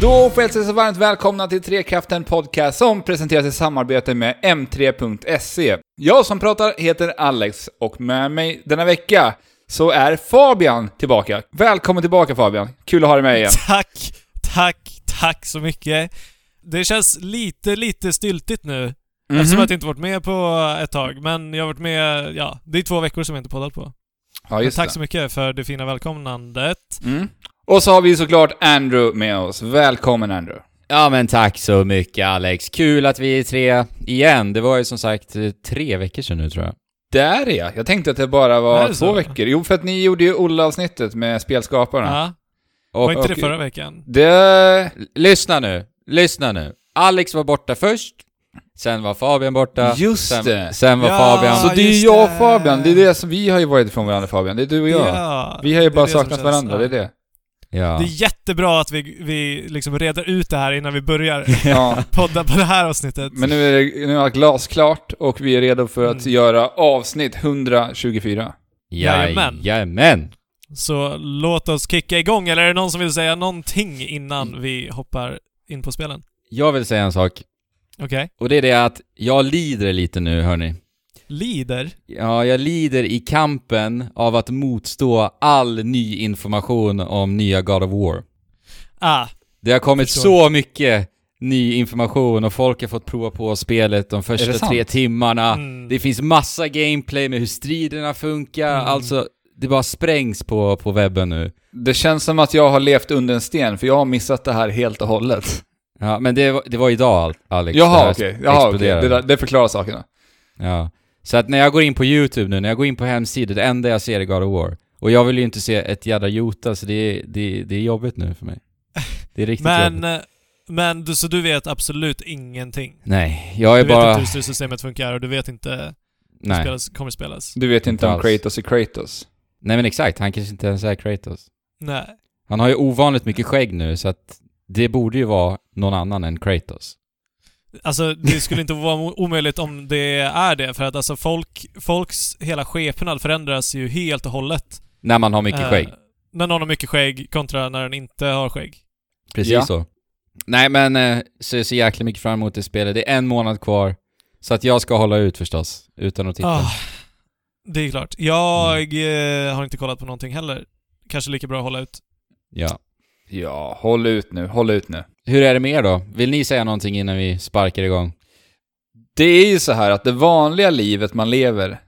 Då får jag hälsa så varmt välkomna till Trekraften Podcast som presenteras i samarbete med M3.se. Jag som pratar heter Alex och med mig denna vecka så är Fabian tillbaka. Välkommen tillbaka Fabian, kul att ha dig med igen. Tack, tack, tack så mycket. Det känns lite, lite styltigt nu. Mhm. Eftersom att jag inte varit med på ett tag. Men jag har varit med, ja, det är två veckor som jag inte poddat på. Ja, tack det. så mycket för det fina välkomnandet. Mm. Och så har vi såklart Andrew med oss. Välkommen Andrew. Ja men tack så mycket Alex. Kul att vi är tre igen. Det var ju som sagt eh, tre veckor sedan nu tror jag. Där är jag. Tänkte att det bara var Är två det så? veckor. Jo, för att ni gjorde ju Olle-avsnittet med spelskaparna. Ja, Och, var inte det förra veckan? Det... Lyssna nu, lyssna nu. Alex var borta först, sen var Fabian borta, Just sen, det. sen var Ja, Fabian... Så det är just jag och det. Fabian, det är det som vi har ju varit ifrån varandra Fabian. Det är du och jag. Ja, vi har ju det bara det saknat varandra, ja. det är det. Ja. Det är jättebra att vi, vi liksom reder ut det här innan vi börjar Ja. podda på det här avsnittet. Men nu är, det, nu är allt glasklart och vi är redo för att Mm. göra avsnitt 124. Jajamän. Jajamän. Så låt oss kicka igång, eller är det någon som vill säga någonting innan vi hoppar in på spelen? Jag vill säga en sak, Okej. och det är det att jag lider lite nu hörni. Lider? Ja, jag lider i kampen av att motstå all ny information om nya God of War. Ah, Det har kommit så mycket ny information och folk har fått prova på spelet de första tre timmarna. mm. Det finns massa gameplay med hur striderna funkar, Mm. alltså det bara sprängs på, på webben nu. Det känns som att jag har levt under en sten, för jag har missat det här helt och hållet. Ja, men det, var- det var idag Alex. det Jaha, okej. Jaha, okej. exploderade. Det, där- det förklarar sakerna. Ja. Så att när jag går in på YouTube nu, när jag går in på hemsidor, det enda jag ser är God of War. Och jag vill ju inte se ett jädra Jota, så det är, det, det är jobbigt nu för mig. Det är riktigt Men, jobbigt. eh, men du, så du vet absolut ingenting? Nej, jag Du är vet bara... inte hur styrsystemet funkar och du vet inte hur det Nej. spelas, kommer spelas? Du vet inte Inte om alls. Kratos är Kratos. Nej men exakt, han kanske inte ens är Kratos. Nej. Han har ju ovanligt mycket skägg nu, så att det borde ju vara någon annan än Kratos. Alltså det skulle inte vara omöjligt om det är det, för att alltså folk, folks hela skepnad förändras ju helt och hållet. När man har mycket Eh, skägg. När någon har mycket skägg kontra när den inte har skägg. Precis Ja. så. Nej men, eh, så jag ser jäkla mycket fram emot det spelet. Det är en månad kvar. Så att jag ska hålla ut förstås, utan att titta. Ah, det är klart. Jag Mm. eh, har inte kollat på någonting heller. Kanske lika bra att hålla ut. Ja. Ja, håll ut nu, håll ut nu. Hur är det med er då? Vill ni säga någonting innan vi sparkar igång? Det är ju så här att det vanliga livet man lever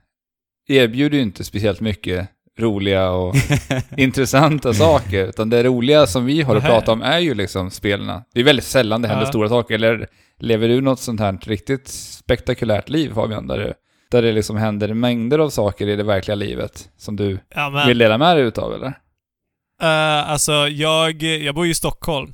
erbjuder ju inte speciellt mycket roliga och intressanta saker. Utan det roliga som vi har att prata om är ju liksom spelen. Det är väldigt sällan det händer Ja. stora saker. Eller lever du något sånt här riktigt spektakulärt liv Fabian? Där det, där det liksom händer mängder av saker i det verkliga livet som du Ja, vill dela med dig utav eller? eh, alltså jag, jag bor ju i Stockholm.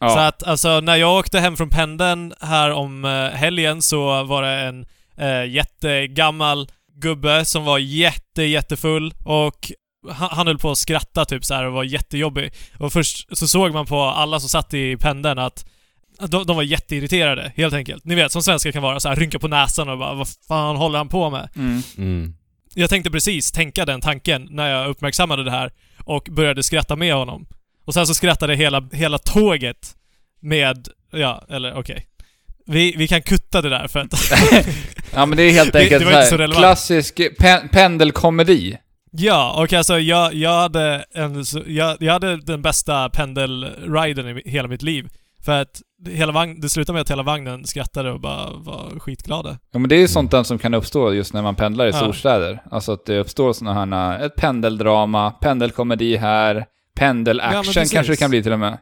Ja. Så att alltså när jag åkte hem från pendeln här om eh, helgen så var det en eh, jättegammal gubbe som var jätte, jättefull och han, han höll på att skratta typ så här och var jättejobbig. Och först så såg man på alla som satt i pendeln att att de, de var jätteirriterade, helt enkelt. Ni vet, som svenskar kan vara så här, rynka på näsan och bara vad fan håller han på med? Mm. Mm. Jag tänkte precis tänka den tanken när jag uppmärksammade det här och började skratta med honom. Och sen så skrattade hela, hela tåget med, ja, eller okej. Vi, vi kan kutta det där för att... Ja men det är helt Det- enkelt det var så så relevant. klassisk pen- pendelkomedi. ja, och alltså jag, jag hade en, jag, jag hade den bästa pendelriden i hela mitt liv. För att hela vagn, det slutade med att hela vagnen skrattade och bara var skitglada. Ja men det är ju sånt där som kan uppstå just när man pendlar i Ja. storstäder. Alltså att det uppstår såna här, ett pendeldrama, pendelkomedi här, Ja, pendelaction precis. kanske det kan bli till och med.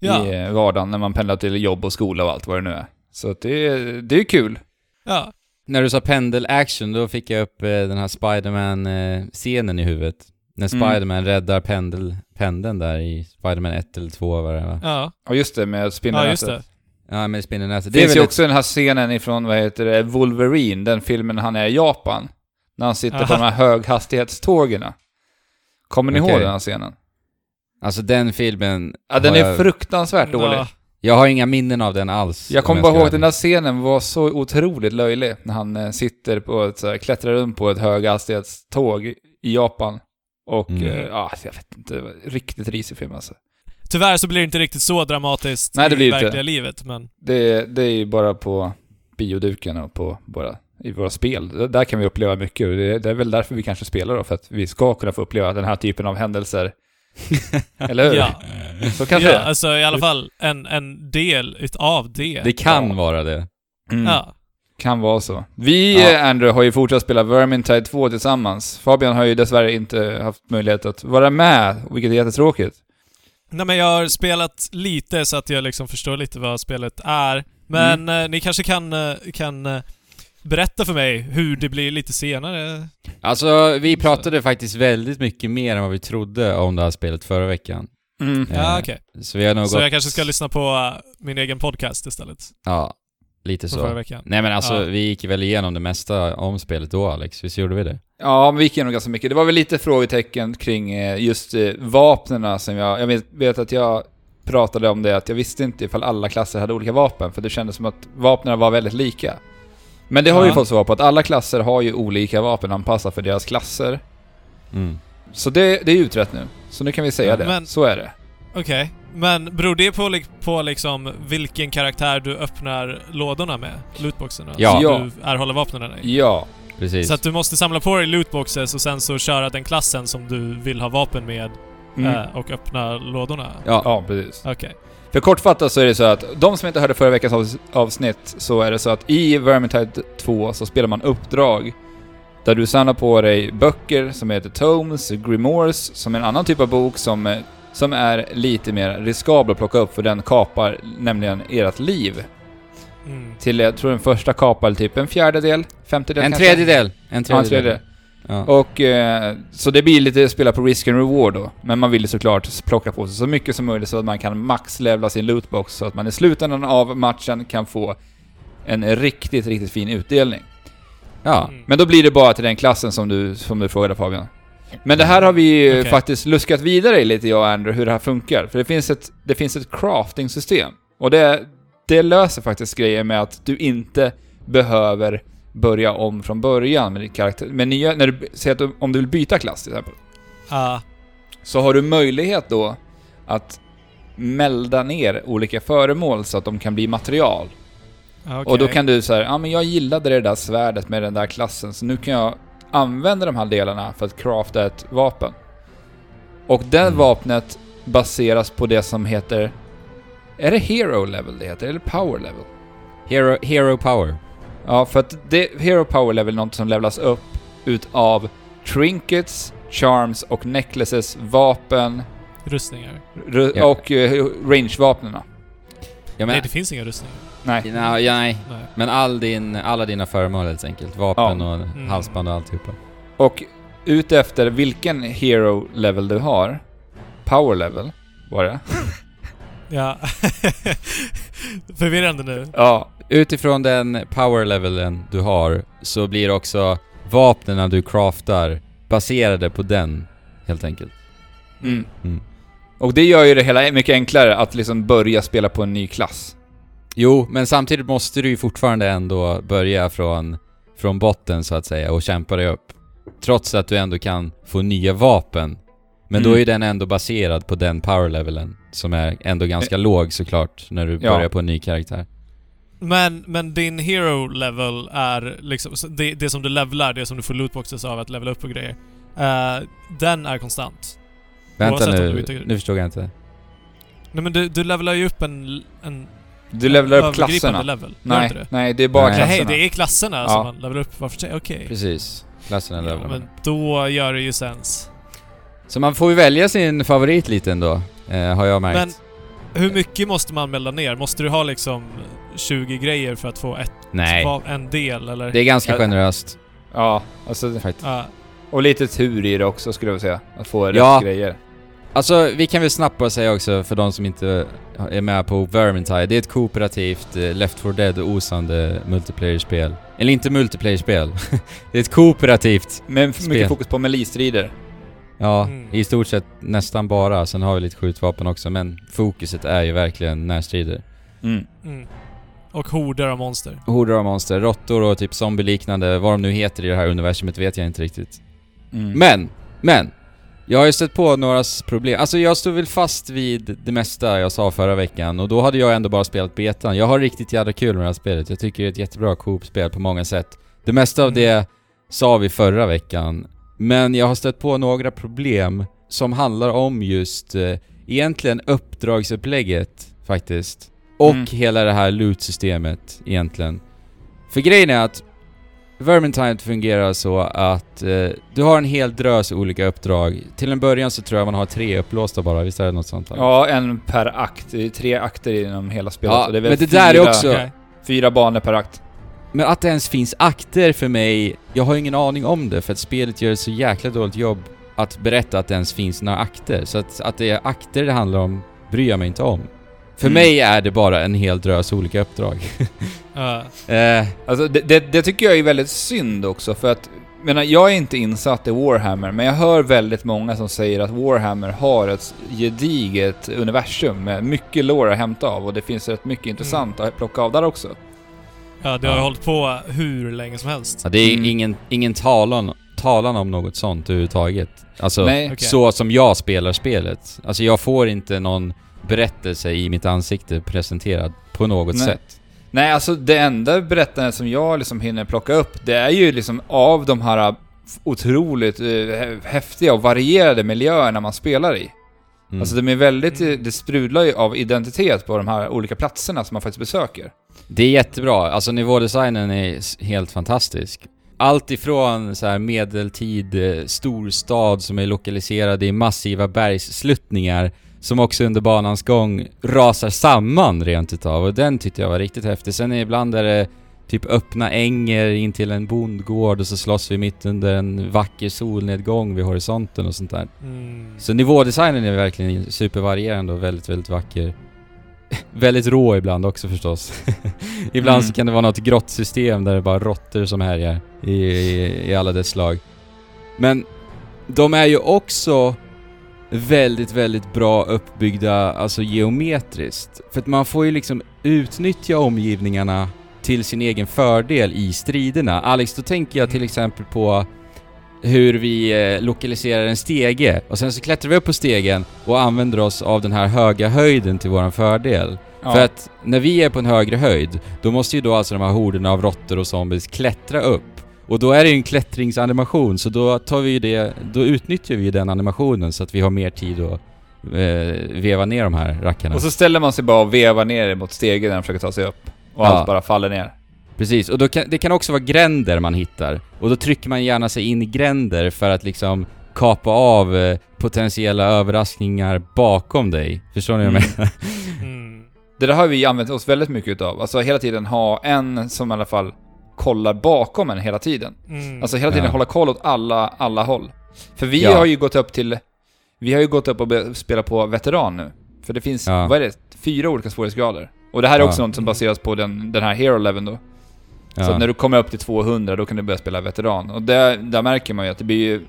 Ja, I eh, vardagen när man pendlar till jobb och skola och allt vad det nu är. Så det, är- det är kul. ja. När du sa pendel action, då fick jag upp eh, den här Spiderman-scenen i huvudet. När Mm. Spiderman räddar pendel, pendeln där i Spiderman 1 eller 2 var det va? Ja, Ja just det, med ja det. Ja, med spindelnätet. Det finns ju ett- också den här scenen ifrån, vad heter det, Wolverine, den filmen han är i Japan. När han sitter på Aha. de här höghastighetstågen. Kommer ni Okej. ihåg den här scenen? Alltså den filmen... Ja, den har är jag, fruktansvärt dålig. Ja. jag har inga minnen av den alls. Jag om kommer ska bara ihåg vara att den ärlig. där scenen var så otroligt löjlig. När han eh, sitter på ett, så här, klättrar runt på ett höghastighetståg i Japan. Och, Mm. eh, ja, jag vet inte, det var riktigt risig film alltså. Tyvärr så blir det inte riktigt så dramatiskt Nej, det blir i inte. verkliga livet, men... Det, det är ju bara på bioduken och på våra, i våra spel. Där- Där kan vi uppleva mycket och det, det är väl därför vi kanske spelar då, för att vi ska kunna få uppleva den här typen av händelser. Eller hur? Ja, Så kanske ja det alltså i alla fall en, en del utav det. Det kan Ja. vara det. mm. Ja. Kan vara så. Vi, Ja. eh, Andrew, har ju fortsatt spela Vermintide 2 tillsammans. Fabian har ju dessvärre inte haft möjlighet att vara med, vilket är jättetråkigt. Nej men jag har spelat lite så att jag liksom förstår lite vad spelet är. Men Mm. eh, ni kanske kan, eh, kan eh, berätta för mig hur det blir lite senare. Alltså, vi pratade faktiskt väldigt mycket mer än vad vi trodde om det här spelet förra veckan. Mm. Ja, Eh, okej. Så vi har nog Så gått... jag kanske ska lyssna på eh, min egen podcast istället. Ja, lite Från förra så. veckan. Nej men alltså, Ja. vi gick väl igenom det mesta om spelet då Alex, visst gjorde vi det? Ja, men vi gick igenom ganska mycket. Det var väl lite frågetecken kring eh, just eh, vapnena som jag... Jag vet, vet att jag pratade om det, att jag visste inte ifall alla klasser hade olika vapen, för det kändes som att vapnen var väldigt lika. Men det har vi Ja. fått svar på, att alla klasser har ju olika vapen anpassade för deras klasser. Mm. Så det, det är utrett nu. Så nu kan vi säga Ja, det. men- Så är det. Okej. Men beror det på, på liksom vilken karaktär du öppnar lådorna med? Lootboxarna? Ja. Som Ja. du erhåller vapnen i? Ja. Precis. Så att du måste samla på dig lootboxes och sen så köra den klassen som du vill ha vapen med Mm. eh, och öppna lådorna? Ja, Ja, precis. Okej. För kortfattat så är det så att, de som inte hörde förra veckans avs- avsnitt, så är det så att i Vermintide 2 så spelar man uppdrag där du samlar på dig böcker som heter Tomes, Grimoires, som är en annan typ av bok som, eh, som är lite mer riskabel att plocka upp för den kapar nämligen ert liv. Mm. Till, jag tror den första kapar typ en fjärdedel, femtedel en kanske? tredjedel. En Ja, en tredjedel. Ja. Och eh, så det blir lite spela på risk and reward då. Men man vill ju såklart plocka på sig så mycket som möjligt så att man kan maxlevla sin lootbox så att man i slutändan av matchen kan få en riktigt, riktigt fin utdelning. ja. Mm. Men då blir det bara till den klassen som du, som du frågade Fabian. Men det här har vi ju Okej. faktiskt luskat vidare i lite jag och Andrew, hur det här funkar. För det finns ett, det finns ett crafting-system. Och det, det löser faktiskt grejer med att du inte behöver börja om från början med din karaktär. Med nya, när du säger att du, om du vill byta klass till exempel. Ah, Så har du möjlighet då att melda ner olika föremål så att de kan bli material. okej. Och då kan du säga, ja men jag gillade det där svärdet med den där klassen, så nu kan jag använda de här delarna för att crafta ett vapen. Och det Mm. vapnet baseras på det som heter... Är det Hero Level det heter, eller Power Level? Hero, hero power. Ja, för att det, Hero Power Level är något som levlas upp utav trinkets, charms och necklaces, vapen Rustningar. ru- Ja. och uh, range-vapnena. Ja, Nej, det finns inga rustningar. Nej. ja, ja, nej. Nej. Men all din, alla dina föremål helt enkelt. Vapen Ja. och Mm. halsband och alltihopa. Och utefter vilken hero level du har, power level var det. Ja. Förvirrande nu. Ja, Utifrån den power levelen du har så blir också vapnen du craftar baserade på den, helt enkelt. mm. Mm. Och det gör ju det hela mycket enklare att liksom börja spela på en ny klass. Jo, men samtidigt måste du ju fortfarande ändå börja från, från botten så att säga och kämpa dig upp. Trots att du ändå kan få nya vapen. Men då Mm. är den ändå baserad på den power levelen som är ändå ganska låg såklart när du Ja. börjar på en ny karaktär. Men, men din hero level är liksom, det, det som du levlar, det som du får lootboxes av att levela upp och grejer. eh, den är konstant. Vänta nu, nu förstod jag inte. Nej men du, du levlar ju upp en, en Du levlar upp klasserna. level. Nej, det? nej, det är bara Nej. Nej, klasserna. det är klasserna Ja. som man levelar upp var för sig. Okej. Precis. Klassen är Ja, leveln. men då gör det ju sens. Så man får ju välja sin favorit lite ändå, eh, har jag märkt. Men hur mycket måste man melda ner? Måste du ha liksom 20 grejer för att få ett, Nej, en del eller? det är ganska Ja. generöst Ja, alltså, faktiskt. Ja. och lite tur i det också skulle jag säga. Att få rätt Ja. grejer. Alltså, vi kan väl snabbt bara säga också för de som inte är med på Vermintide, det är ett kooperativt eh, Left 4 Dead osande multiplayer-spel. Eller inte multiplayer-spel. det är ett kooperativt. Men Spel. mycket fokus på melee-strider. Ja, Mm. i stort sett nästan bara. Sen har vi lite skjutvapen också, men fokuset är ju verkligen närstrider. Mm. Mm. Och horder av monster. Horder av monster, råttor och typ zombie-liknande, vad de nu heter i det här universumet vet jag inte riktigt. Mm. Men, men! Jag har ju stött på några problem. Alltså jag stod väl fast vid det mesta jag sa förra veckan och då hade jag ändå bara spelat betan. Jag har riktigt jävla kul med det här spelet. Jag tycker det är ett jättebra Coop-spel på många sätt. Det mesta av Mm. det sa vi förra veckan. Men jag har stött på några problem som handlar om just eh, egentligen uppdragsupplägget faktiskt. Och Mm. hela det här loot-systemet egentligen. För grejen är att Vermintide fungerar så att eh, du har en hel drös olika uppdrag. Till en början så tror jag man har tre upplåsta bara, visst är det något sånt va? Ja, en per akt. Tre akter inom hela spelet. Ja, det är väl men det där är fyra, också- Okej. fyra banor per akt. Men att det ens finns akter för mig, jag har ingen aning om det för att spelet gör ett så jäkla dåligt jobb att berätta att det ens finns några akter. Så att, att det är akter det handlar om bryr jag mig inte om. För Mm. mig är det bara en hel drös olika uppdrag. Ja. eh, Alltså det, det, det tycker jag är väldigt synd också för att menar, jag är inte insatt i Warhammer, men jag hör väldigt många som säger att Warhammer har ett gediget universum med mycket lore att hämta av och det finns rätt mycket intressant att plocka av där också. ja, det har Ja. hållit på hur länge som helst. ja, det är Mm. ingen, ingen talan, talan om något sånt överhuvudtaget. Alltså, Nej. Så som jag spelar spelet. Alltså jag får inte någon berättelse i mitt ansikte presenterad på något Nej. sätt. Nej, alltså det enda berättandet som jag liksom hinner plocka upp, det är ju liksom av de här otroligt eh, hä- häftiga och varierade miljöerna man spelar i. Mm. Alltså de är väldigt, Mm. det sprudlar ju av identitet på de här olika platserna som man faktiskt besöker. Det är jättebra, alltså nivådesignen är helt fantastisk. Allt ifrån så här medeltid, eh, storstad som är lokaliserad i massiva bergssluttningar som också under banans gång rasar samman rent utav och den tyckte jag var riktigt häftig. Sen ibland är det typ öppna änger in till en bondgård och så slåss vi mitt under en vacker solnedgång vid horisonten och sånt där. Mm. Så nivådesignen är verkligen supervarierande och väldigt, väldigt vacker. väldigt rå ibland också förstås. ibland Mm. så kan det vara något grottsystem där det är bara råttor som härjar i, i, i alla dess slag. Men de är ju också väldigt, väldigt bra uppbyggda, alltså geometriskt. För att man får ju liksom utnyttja omgivningarna till sin egen fördel i striderna. Alex, då tänker jag till exempel på hur vi eh, lokaliserar en stege och sen så klättrar vi upp på stegen och använder oss av den här höga höjden till våran fördel. Ja. För att när vi är på en högre höjd, då måste ju då alltså de här horderna av råttor och zombies klättra upp. Och då är det ju en klättringsanimation, så då tar vi ju det, då utnyttjar vi den animationen så att vi har mer tid att eh, veva ner de här rackarna. Och så ställer man sig bara och vevar ner mot stegen när de försöker ta sig upp. Och Ja. allt bara faller ner. Precis, och då kan, det kan också vara gränder man hittar. Och då trycker man gärna sig in i gränder för att liksom kapa av eh, potentiella överraskningar bakom dig. Förstår ni vad jag Mm. menar? Mm. Det där har vi använt oss väldigt mycket utav. Alltså hela tiden ha en som i alla fall kollar bakom en hela tiden. Mm. Alltså hela tiden Ja. hålla koll åt alla, alla håll. För vi Ja. har ju gått upp till... Vi har ju gått upp och spelat på veteran nu. För det finns, Ja. vad är det? Fyra olika svårighetsgrader. Och det här är Ja. också något som baseras på den, den här hero leveln då. Så när du kommer upp till 200, då kan du börja spela veteran. Och där, där märker man ju att det blir ju...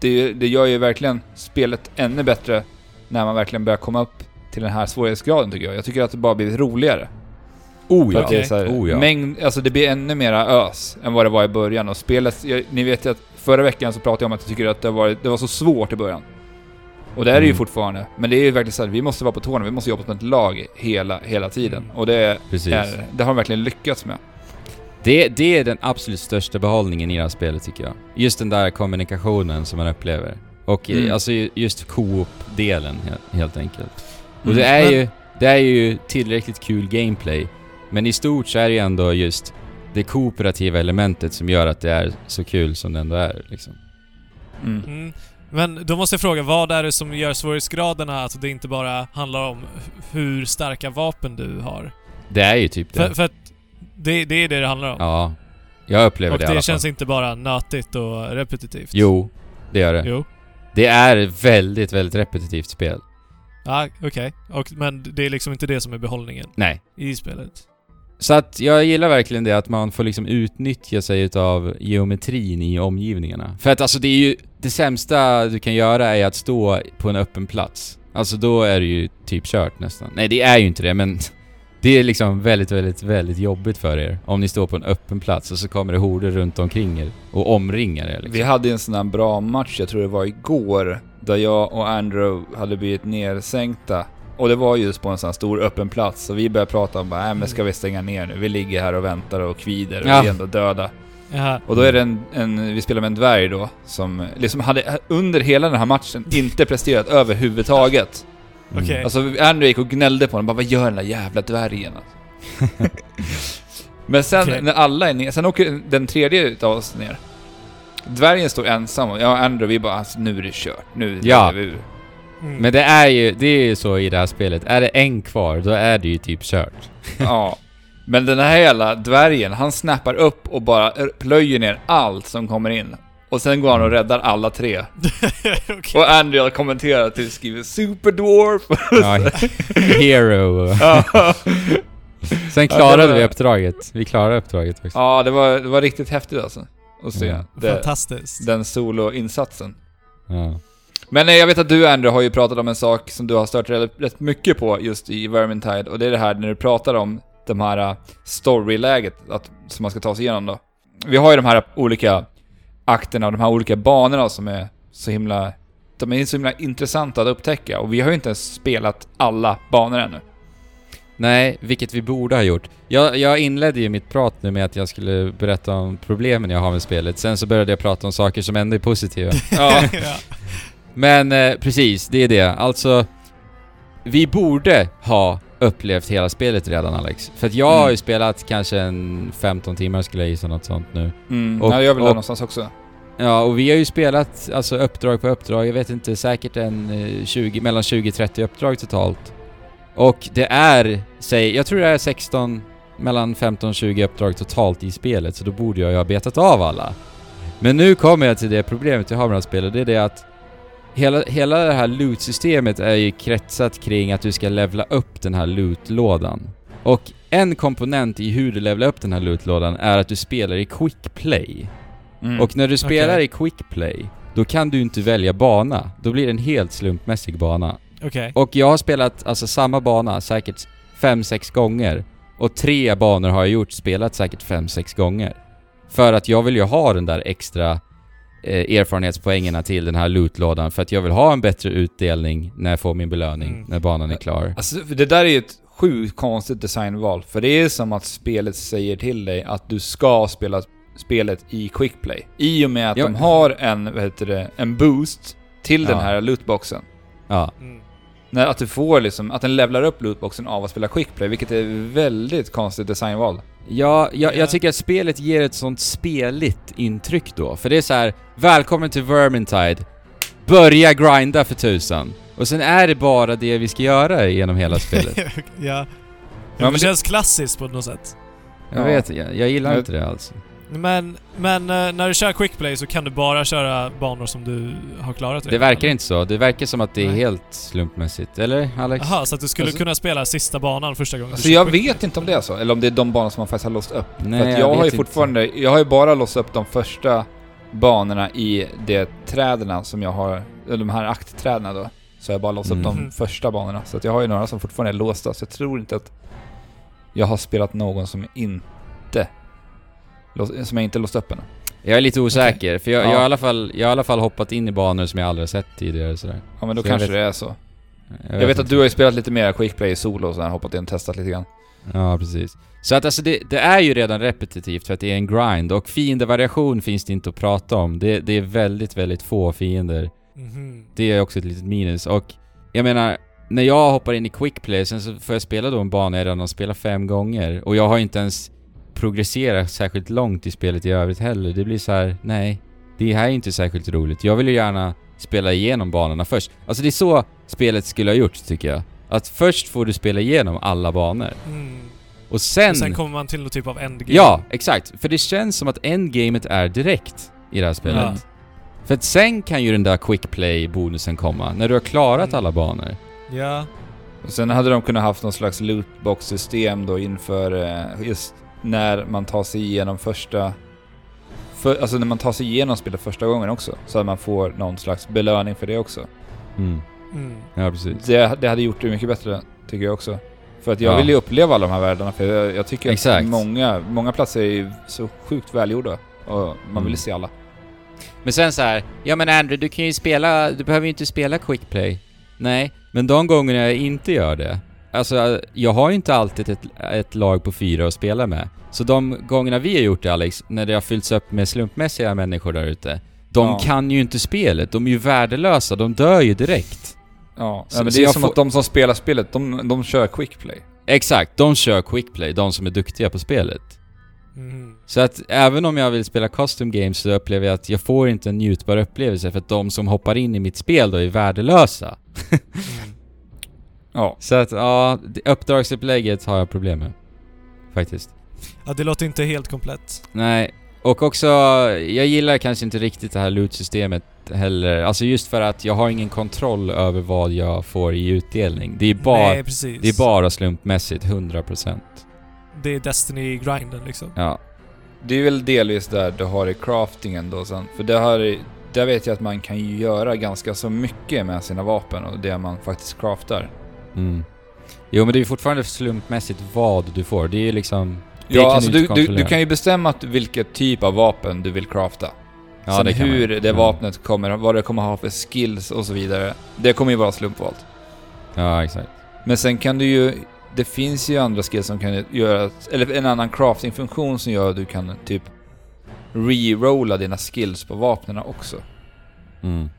Det, det gör ju verkligen spelet ännu bättre när man verkligen börjar komma upp till den här svårighetsgraden tycker jag. Jag tycker att det bara blivit roligare. Oh ja. så här, Oh ja. mängd, alltså det blir ännu mera ös än vad det var i början. Och spelet, jag, ni vet ju att förra veckan så pratade jag om att jag tycker att det var, det var så svårt i början. Och det är det ju Mm. fortfarande. Men det är ju verkligen så här, vi måste vara på tårna, vi måste jobba som ett lag hela, hela tiden. Mm. Och det, är, det har de verkligen lyckats med. Det, det är den absolut största behållningen i det här spelet tycker jag. Just den där kommunikationen som man upplever. Och eh, Mm. alltså ju- just co-op-delen he- helt enkelt. Och Mm. det är ju, det är ju tillräckligt kul gameplay. Men i stort så är det ju ändå just det kooperativa elementet som gör att det är så kul som det ändå är liksom. Mm. Mm. Men då måste jag fråga, vad är det som gör svårighetsgraderna att det inte bara handlar om hur starka vapen du har? Det är ju typ det. För, för att det, det är det det handlar om. Ja. Jag upplever och det, det, i alla känns inte bara nötigt och repetitivt. Jo, det gör det. Jo. Det är ett väldigt, väldigt repetitivt spel. Ja, okej. Och Men det är liksom inte det som är behållningen Nej. i spelet. Så att jag gillar verkligen det att man får liksom utnyttja sig utav geometrin i omgivningarna. För att alltså det är ju... Det sämsta du kan göra är att stå på en öppen plats. Alltså då är det ju typ kört nästan. Nej det är ju inte det men... Det är liksom väldigt, väldigt, väldigt jobbigt för er. Om ni står på en öppen plats och så kommer det horder runt omkring er och omringar er liksom. Vi hade en sån här bra match, jag tror det var igår, där jag och Andrew hade blivit nersänkta. Och det var just på en sån här stor öppen plats, så vi började prata om bara, äh, men ska vi stänga ner nu? Vi ligger här och väntar och kvider och Ja. vi är ändå döda. Jaha. Och då är det en, en, vi spelar med en dvärg då, som liksom hade under hela den här matchen inte presterat överhuvudtaget. Mm. Okej. Alltså Andrew gick och gnällde på honom, bara vad gör den där jävla dvärgen? Men sen Okej. när alla är ner, sen åker den tredje utav oss ner. Dvärgen står ensam och jag och Andrew vi bara alltså, nu är det kört, nu Ja. vi ur. Mm. Men det är ju, det är ju så i det här spelet. Är det en kvar, då är det ju typ kört. Ja. Men den här jävla dvärgen, han snappar upp och bara plöjer ner allt som kommer in. Och sen går han och räddar alla tre. Okej. Och Andrew kommenterar att du skriver Superdwarf. Ja, hero. ja, Sen Ja, klarade det var- vi uppdraget. Vi klarade uppdraget faktiskt. ja det, var, det var riktigt häftigt alltså. Att se Ja. det, Fantastiskt. den soloinsatsen. Ja. Men eh, jag vet att du Andrew har ju pratat om en sak som du har stört rätt, rätt mycket på just i Vermintide och det är det här när du pratar om de här uh, storyläget att, som man ska ta sig igenom då. Vi har ju de här olika akterna och de här olika banorna som är så himla... De är så himla intressanta att upptäcka och vi har ju inte ens spelat alla banor ännu. Nej, vilket vi borde ha gjort. Jag, jag inledde ju mitt prat nu med att jag skulle berätta om problemen jag har med spelet. Sen så började jag prata om saker som ändå är positiva. Ja. Men eh, precis, det är det. Alltså, vi borde ha upplevt hela spelet redan Alex. För att jag har ju Mm. spelat kanske en 15 timmar skulle jag gissa, något sånt nu. Mm, Och- ja, jag vill och- någonstans också. Ja, och vi har ju spelat alltså uppdrag på uppdrag, jag vet inte, säkert en eh, 20, mellan 20-30 uppdrag totalt. Och det är, säg, jag tror det är 16, mellan 15-20 uppdrag totalt i spelet, så då borde jag ju ha betat av alla. Men nu kommer jag till det problemet jag har med det här spelet, det är det att hela, hela det här loot-systemet är ju kretsat kring att du ska levla upp den här loot-lådan. Och en komponent i hur du levlar upp den här loot-lådan är att du spelar i quick play. Mm. Och när du spelar Okej. i quick play, då kan du inte välja bana. Då blir det en helt slumpmässig bana. Okej. Och jag har spelat alltså samma bana säkert 5-6 gånger. Och tre banor har jag gjort, spelat säkert 5-6 gånger. För att jag vill ju ha den där extra eh, erfarenhetspoängerna till den här lootlådan för att jag vill ha en bättre utdelning när jag får min belöning, Mm. när banan är klar. Alltså, det där är ju ett sjukt konstigt designval. För det är som att spelet säger till dig att du ska spela spelet i quick play. I och med att Ja. de har en, vad heter det, en boost till den Ja. här lootboxen. Ja. Mm. När, att du får liksom, att den levlar upp lootboxen av att spela quick play, vilket är väldigt konstigt designval. Ja, jag, Ja. jag tycker att spelet ger ett sånt speligt intryck då. För det är så här: välkommen till Vermintide, börja grinda för tusan. Och sen är det bara det vi ska göra genom hela spelet. ja. Ja, det- känns klassiskt på något sätt. Jag Ja. vet, jag, jag gillar Jag- inte det alls. Men, men eh, när du kör quick play så kan du bara köra banor som du har klarat Det verkar eller? inte så. Det verkar som att det är Nej. helt slumpmässigt. Eller Alex? Jaha, så att du skulle Alltså- kunna spela sista banan första gången Alltså du jag vet inte om det är så, eller om det är de banor som man faktiskt har låst upp. Nej, För att jag, har ju vet inte. fortfarande, jag har ju bara låst upp de första banorna i de träden som jag har, eller de här aktträden då. Så jag har bara låst upp Mm. de Mhm. första banorna. Så att jag har ju några som fortfarande är låsta, så jag tror inte att jag har spelat någon som inte som jag inte låst upp ännu. Jag är lite osäker, för jag, Ja. jag, har i alla fall, jag har i alla fall hoppat in i banor som jag aldrig har sett tidigare sådär. Ja men då Så jag kanske vet- det är så. Jag vet, att inte. du har ju spelat lite mer quickplay solo och så här, hoppat in och testat lite grann. Ja, precis. Så att alltså det, det är ju redan repetitivt för att det är en grind och fiendevariation finns det inte att prata om. Det, det är väldigt, väldigt få fiender. Mhm. Det är också ett litet minus och jag menar, när jag hoppar in i quickplay sen så får jag spela då en bana jag redan har spelat fem gånger och jag har inte ens progresserat särskilt långt i spelet i övrigt heller. Det blir så här: nej. Det här är inte särskilt roligt. Jag vill ju gärna spela igenom banorna först. Alltså det är så spelet skulle ha gjort tycker jag. Att först får du spela igenom alla banor. Mm. Och sen... Och sen kommer man till någon typ av endgame. Ja, exakt. För det känns som att endgamet är direkt i det här spelet. Ja. För att sen kan ju den där quick play-bonusen komma, när du har klarat Mm. alla banor. Ja. Och sen hade de kunnat haft någon slags lootbox-system då inför eh, just när man tar sig igenom första... För, alltså när man tar sig igenom spelet första gången också. Så att man får någon slags belöning för det också. Mm. Mm. Ja, precis. Det, det hade gjort det mycket bättre, tycker jag också. För att jag Ja. vill ju uppleva alla de här världarna, för jag, jag tycker Exakt. att många, många platser är ju så sjukt välgjorda. Och man vill Mm. ju se alla. Men sen så här, ja men Andrew, du kan ju spela, du behöver ju inte spela quick play. Nej, men de gångerna jag inte gör det, alltså jag har ju inte alltid ett, ett lag på fyra att spela med. Så de gångerna vi har gjort det Alex, när det har fyllts upp med slumpmässiga människor där ute, de Ja. kan ju inte spelet, de är ju värdelösa, de dör ju direkt. Ja, Så- ja men det är som får- att de som spelar spelet, de, de kör quick play. Exakt, de kör quick play, de som är duktiga på spelet. Mm. Så att även om jag vill spela custom games så upplever jag att jag får inte en njutbar upplevelse för att de som hoppar in i mitt spel då är värdelösa. Mm. Ja. Så att ja, uppdragsupplägget har jag problem med. Faktiskt. Ja, det låter inte helt komplett. Nej, och också, jag gillar kanske inte riktigt det här loot-systemet heller. Alltså just för att jag har ingen kontroll över vad jag får i utdelning. Det är bara, Nej, det är bara slumpmässigt, 100%. Det är Destiny-grinden liksom. Ja. Det är väl delvis där du har i craftingen då sen. För det har, där vet jag att man kan ju göra ganska så mycket med sina vapen och det man faktiskt craftar. Mm. Jo men det är ju fortfarande slumpmässigt vad du får. Det är ju liksom... Det ja, kan alltså du du, du, kan ju bestämma att vilket typ av vapen du vill crafta. Ja, Sen det kan hur man. det Ja. vapnet kommer, vad det kommer ha för skills och så vidare. Det kommer ju vara slumpvalt. Ja, exakt. Men sen kan du ju... Det finns ju andra skills som kan göra... Eller en annan crafting-funktion som gör att du kan typ re-rolla dina skills på vapnen också. Mm.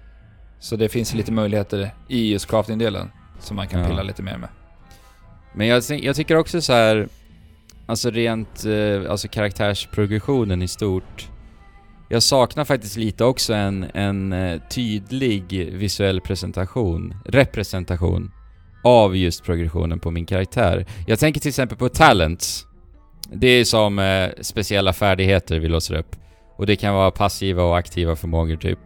Så det finns lite möjligheter i just crafting-delen som man kan Ja. pilla lite mer med. Men jag, jag tycker också så här, alltså rent, eh, alltså karaktärsprogressionen i stort. Jag saknar faktiskt lite också en, en eh, tydlig visuell presentation, representation av just progressionen på min karaktär. Jag tänker till exempel på talents. Det är som eh, speciella färdigheter vi låser upp. Och det kan vara passiva och aktiva förmågor typ.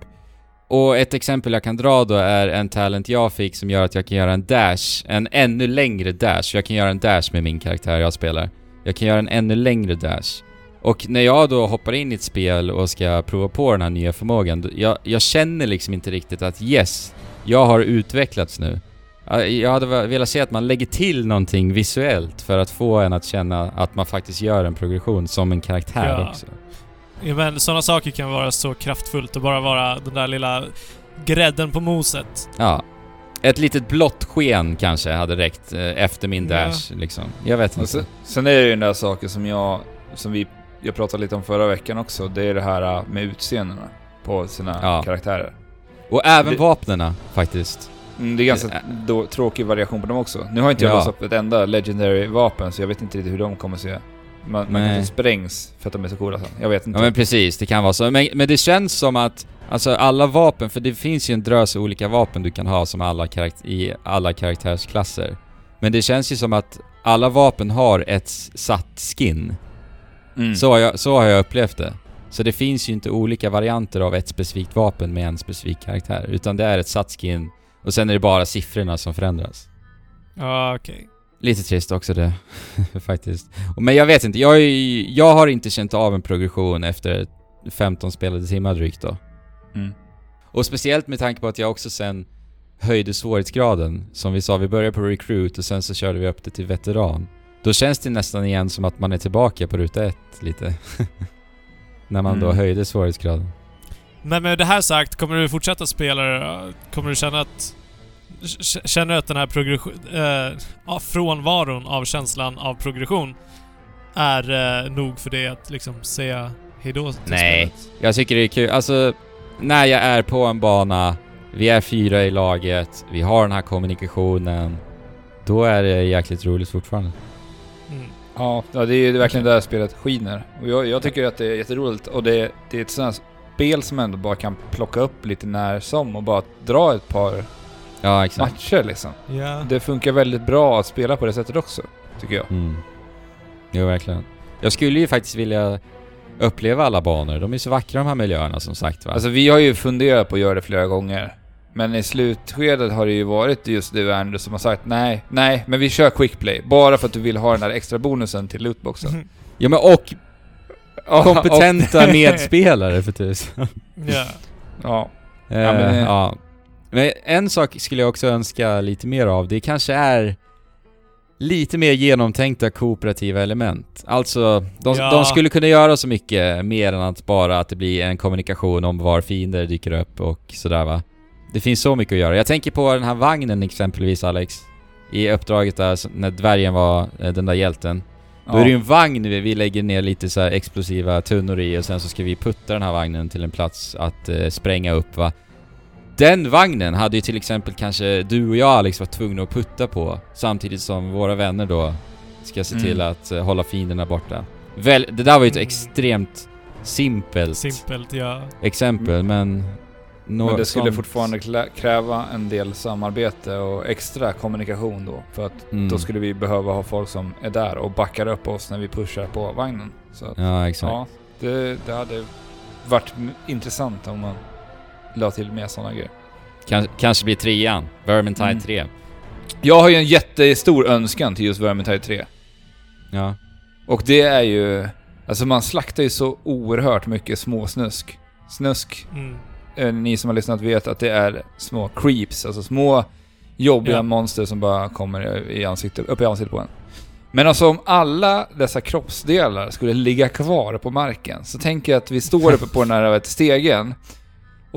Och ett exempel jag kan dra då är en talent jag fick som gör att jag kan göra en dash, en ännu längre dash. Jag kan göra en dash med min karaktär jag spelar. Jag kan göra en ännu längre dash. Och när jag då hoppar in i ett spel och ska prova på den här nya förmågan, jag, jag känner liksom inte riktigt att yes, jag har utvecklats nu. Ja, Jag hade velat se att man lägger till någonting visuellt för att få en att känna att man faktiskt gör en progression som en karaktär Ja. också. Ja, men sådana saker kan vara så kraftfullt och bara vara den där lilla grädden på moset. Ja. Ett litet blått sken kanske hade räckt eh, efter min Ja. dash liksom. Jag vet inte. sen, sen är det ju den där saken som jag... Som vi... Jag pratade lite om förra veckan också. Det är det här äh, med utseendena på sina Ja. karaktärer. Och även Det- vapnena faktiskt. Mm, det är ganska Det då, tråkig variation på dem också. Nu har inte jag Ja. låst upp ett enda legendary vapen så jag vet inte riktigt hur de kommer se. Man, man Nej. kanske sprängs för att de är så coola sen. Jag vet inte. Ja men precis, det kan vara så. Men, men det känns som att, alltså alla vapen, för det finns ju en drös olika vapen du kan ha som alla karakt- i alla karaktärsklasser. Men det känns ju som att alla vapen har ett satt skin. mm. Så, har jag, så har jag upplevt det. Så det finns ju inte olika varianter av ett specifikt vapen med en specifik karaktär. Utan det är ett satt skin och sen är det bara siffrorna som förändras. Ja, okej. Lite trist också det, faktiskt. Men jag vet inte, jag, är, jag har inte känt av en progression efter 15 spelade timmar drygt då. Mm. Och speciellt med tanke på att jag också sen höjde svårighetsgraden. Som vi sa, vi började på recruit och sen så körde vi upp det till veteran. Då känns det nästan igen som att man är tillbaka på ruta ett lite. När man då Mm. höjde svårighetsgraden. Men med det här sagt, kommer du fortsätta spela? Kommer du känna att... Känner du att den här progression... Eh, frånvaron av känslan av progression är eh, nog för dig att liksom säga hejdå till Nej. spelet? Jag tycker det är kul, alltså när jag är på en bana, vi är fyra i laget, vi har den här kommunikationen. Då är det jäkligt roligt fortfarande. Mm. Ja, ja, det är ju verkligen där spelet skiner. Och jag, jag tycker att det är jätteroligt och det, det är ett sånt här spel som ändå bara kan plocka upp lite när som och bara dra ett par Ja, exakt. matcher liksom. Ja. Det funkar väldigt bra att spela på det sättet också, tycker jag. Mm. Jo, verkligen. Jag skulle ju faktiskt vilja uppleva alla banor. De är så vackra de här miljöerna som sagt va. Alltså vi har ju funderat på att göra det flera gånger. Men i slutskedet har det ju varit just du Andrew som har sagt nej, nej, men vi kör quick play. Bara för att du vill ha den där extra bonusen till lootboxen. ja men och kompetenta medspelare för tusan. ja. Ja. Eh, Ja, men, eh, ja. Men en sak skulle jag också önska lite mer av. Det kanske är lite mer genomtänkta kooperativa element. Alltså, de, Ja. de skulle kunna göra så mycket mer än att bara att det blir en kommunikation om var fiender dyker upp och sådär va. Det finns så mycket att göra. Jag tänker på den här vagnen exempelvis Alex. I uppdraget där, när dvärgen var eh, den där hjälten. Då är det ju en vagn vi, vi lägger ner lite så här explosiva tunnor i och sen så ska vi putta den här vagnen till en plats att eh, spränga upp va. Den vagnen hade ju till exempel kanske du och jag Alex varit tvungna att putta på samtidigt som våra vänner då ska se Mm. till att eh, hålla fienderna borta. Väl, det där var ju ett Mm. extremt simpelt Simpelt, ja. exempel men... nå- Men det skulle sånt- fortfarande kräva en del samarbete och extra kommunikation då. För att Mm. då skulle vi behöva ha folk som är där och backar upp oss när vi pushar på vagnen. Så att, Ja, exakt. ja, det, det hade varit intressant om man la till mer sådana grejer. Kans- kanske blir trean. Vermintide Mm. 3. Jag har ju en jättestor önskan till just Vermintide 3. Ja. Och det är ju... Alltså man slaktar ju så oerhört mycket småsnusk. Snusk, Mm. eh, ni som har lyssnat vet att det är små creeps, alltså små jobbiga Ja. monster som bara kommer i ansiktet, upp i ansiktet på en. Men alltså om alla dessa kroppsdelar skulle ligga kvar på marken, så tänker jag att vi står uppe på den här vet, stegen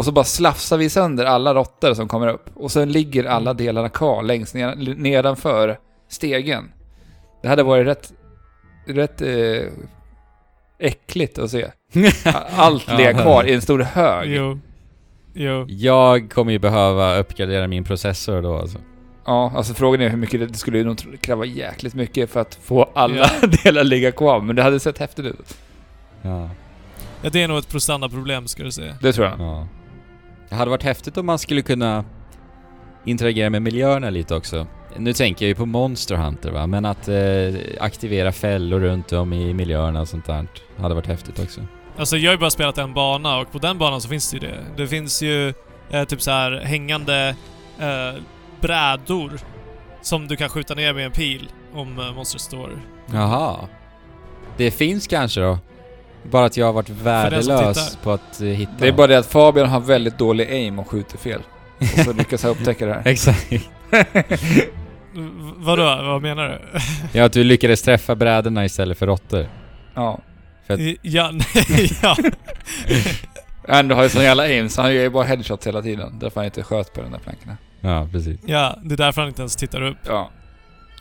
och så bara slafsar vi sönder alla råttor som kommer upp. Och sen ligger alla delarna kvar längst ner, nedanför stegen. Det hade varit rätt, rätt eh, äckligt att se. Allt Ja. ligga kvar i en stor hög. Jo. Jo. Jag kommer ju behöva uppgradera min processor då alltså. Ja, alltså frågan är hur mycket det, det skulle ju nog kräva jäkligt mycket för att få alla delar ligga kvar, men det hade sett häftigt ut. Ja. Ja, det är nog ett prestanda-problem ska du säga. Det tror jag. ja. Det hade varit häftigt om man skulle kunna interagera med miljöerna lite också. Nu tänker jag ju på Monster Hunter va, men att eh, aktivera fällor runt om i miljöerna och sånt där hade varit häftigt också. Alltså jag har ju bara spelat en bana och på den banan så finns det ju det. Det finns ju eh, typ så här hängande eh, brädor som du kan skjuta ner med en pil om eh, monstret står. Jaha. Det finns kanske då? Bara att jag har varit värdelös på att eh, hitta Det är bara det att Fabian har väldigt dålig aim och skjuter fel. Och så lyckas jag upptäcka det här. Exakt. Vadå? Vad menar du? Ja, att du lyckades träffa brädorna istället för råttor. Ja. För- ja, nej, ja. Ändå har ju sån jävla aim, så han gör ju bara headshots hela tiden. Därför han inte sköt på den där plankorna. Ja, precis. ja, det är därför han inte ens tittar upp. Ja.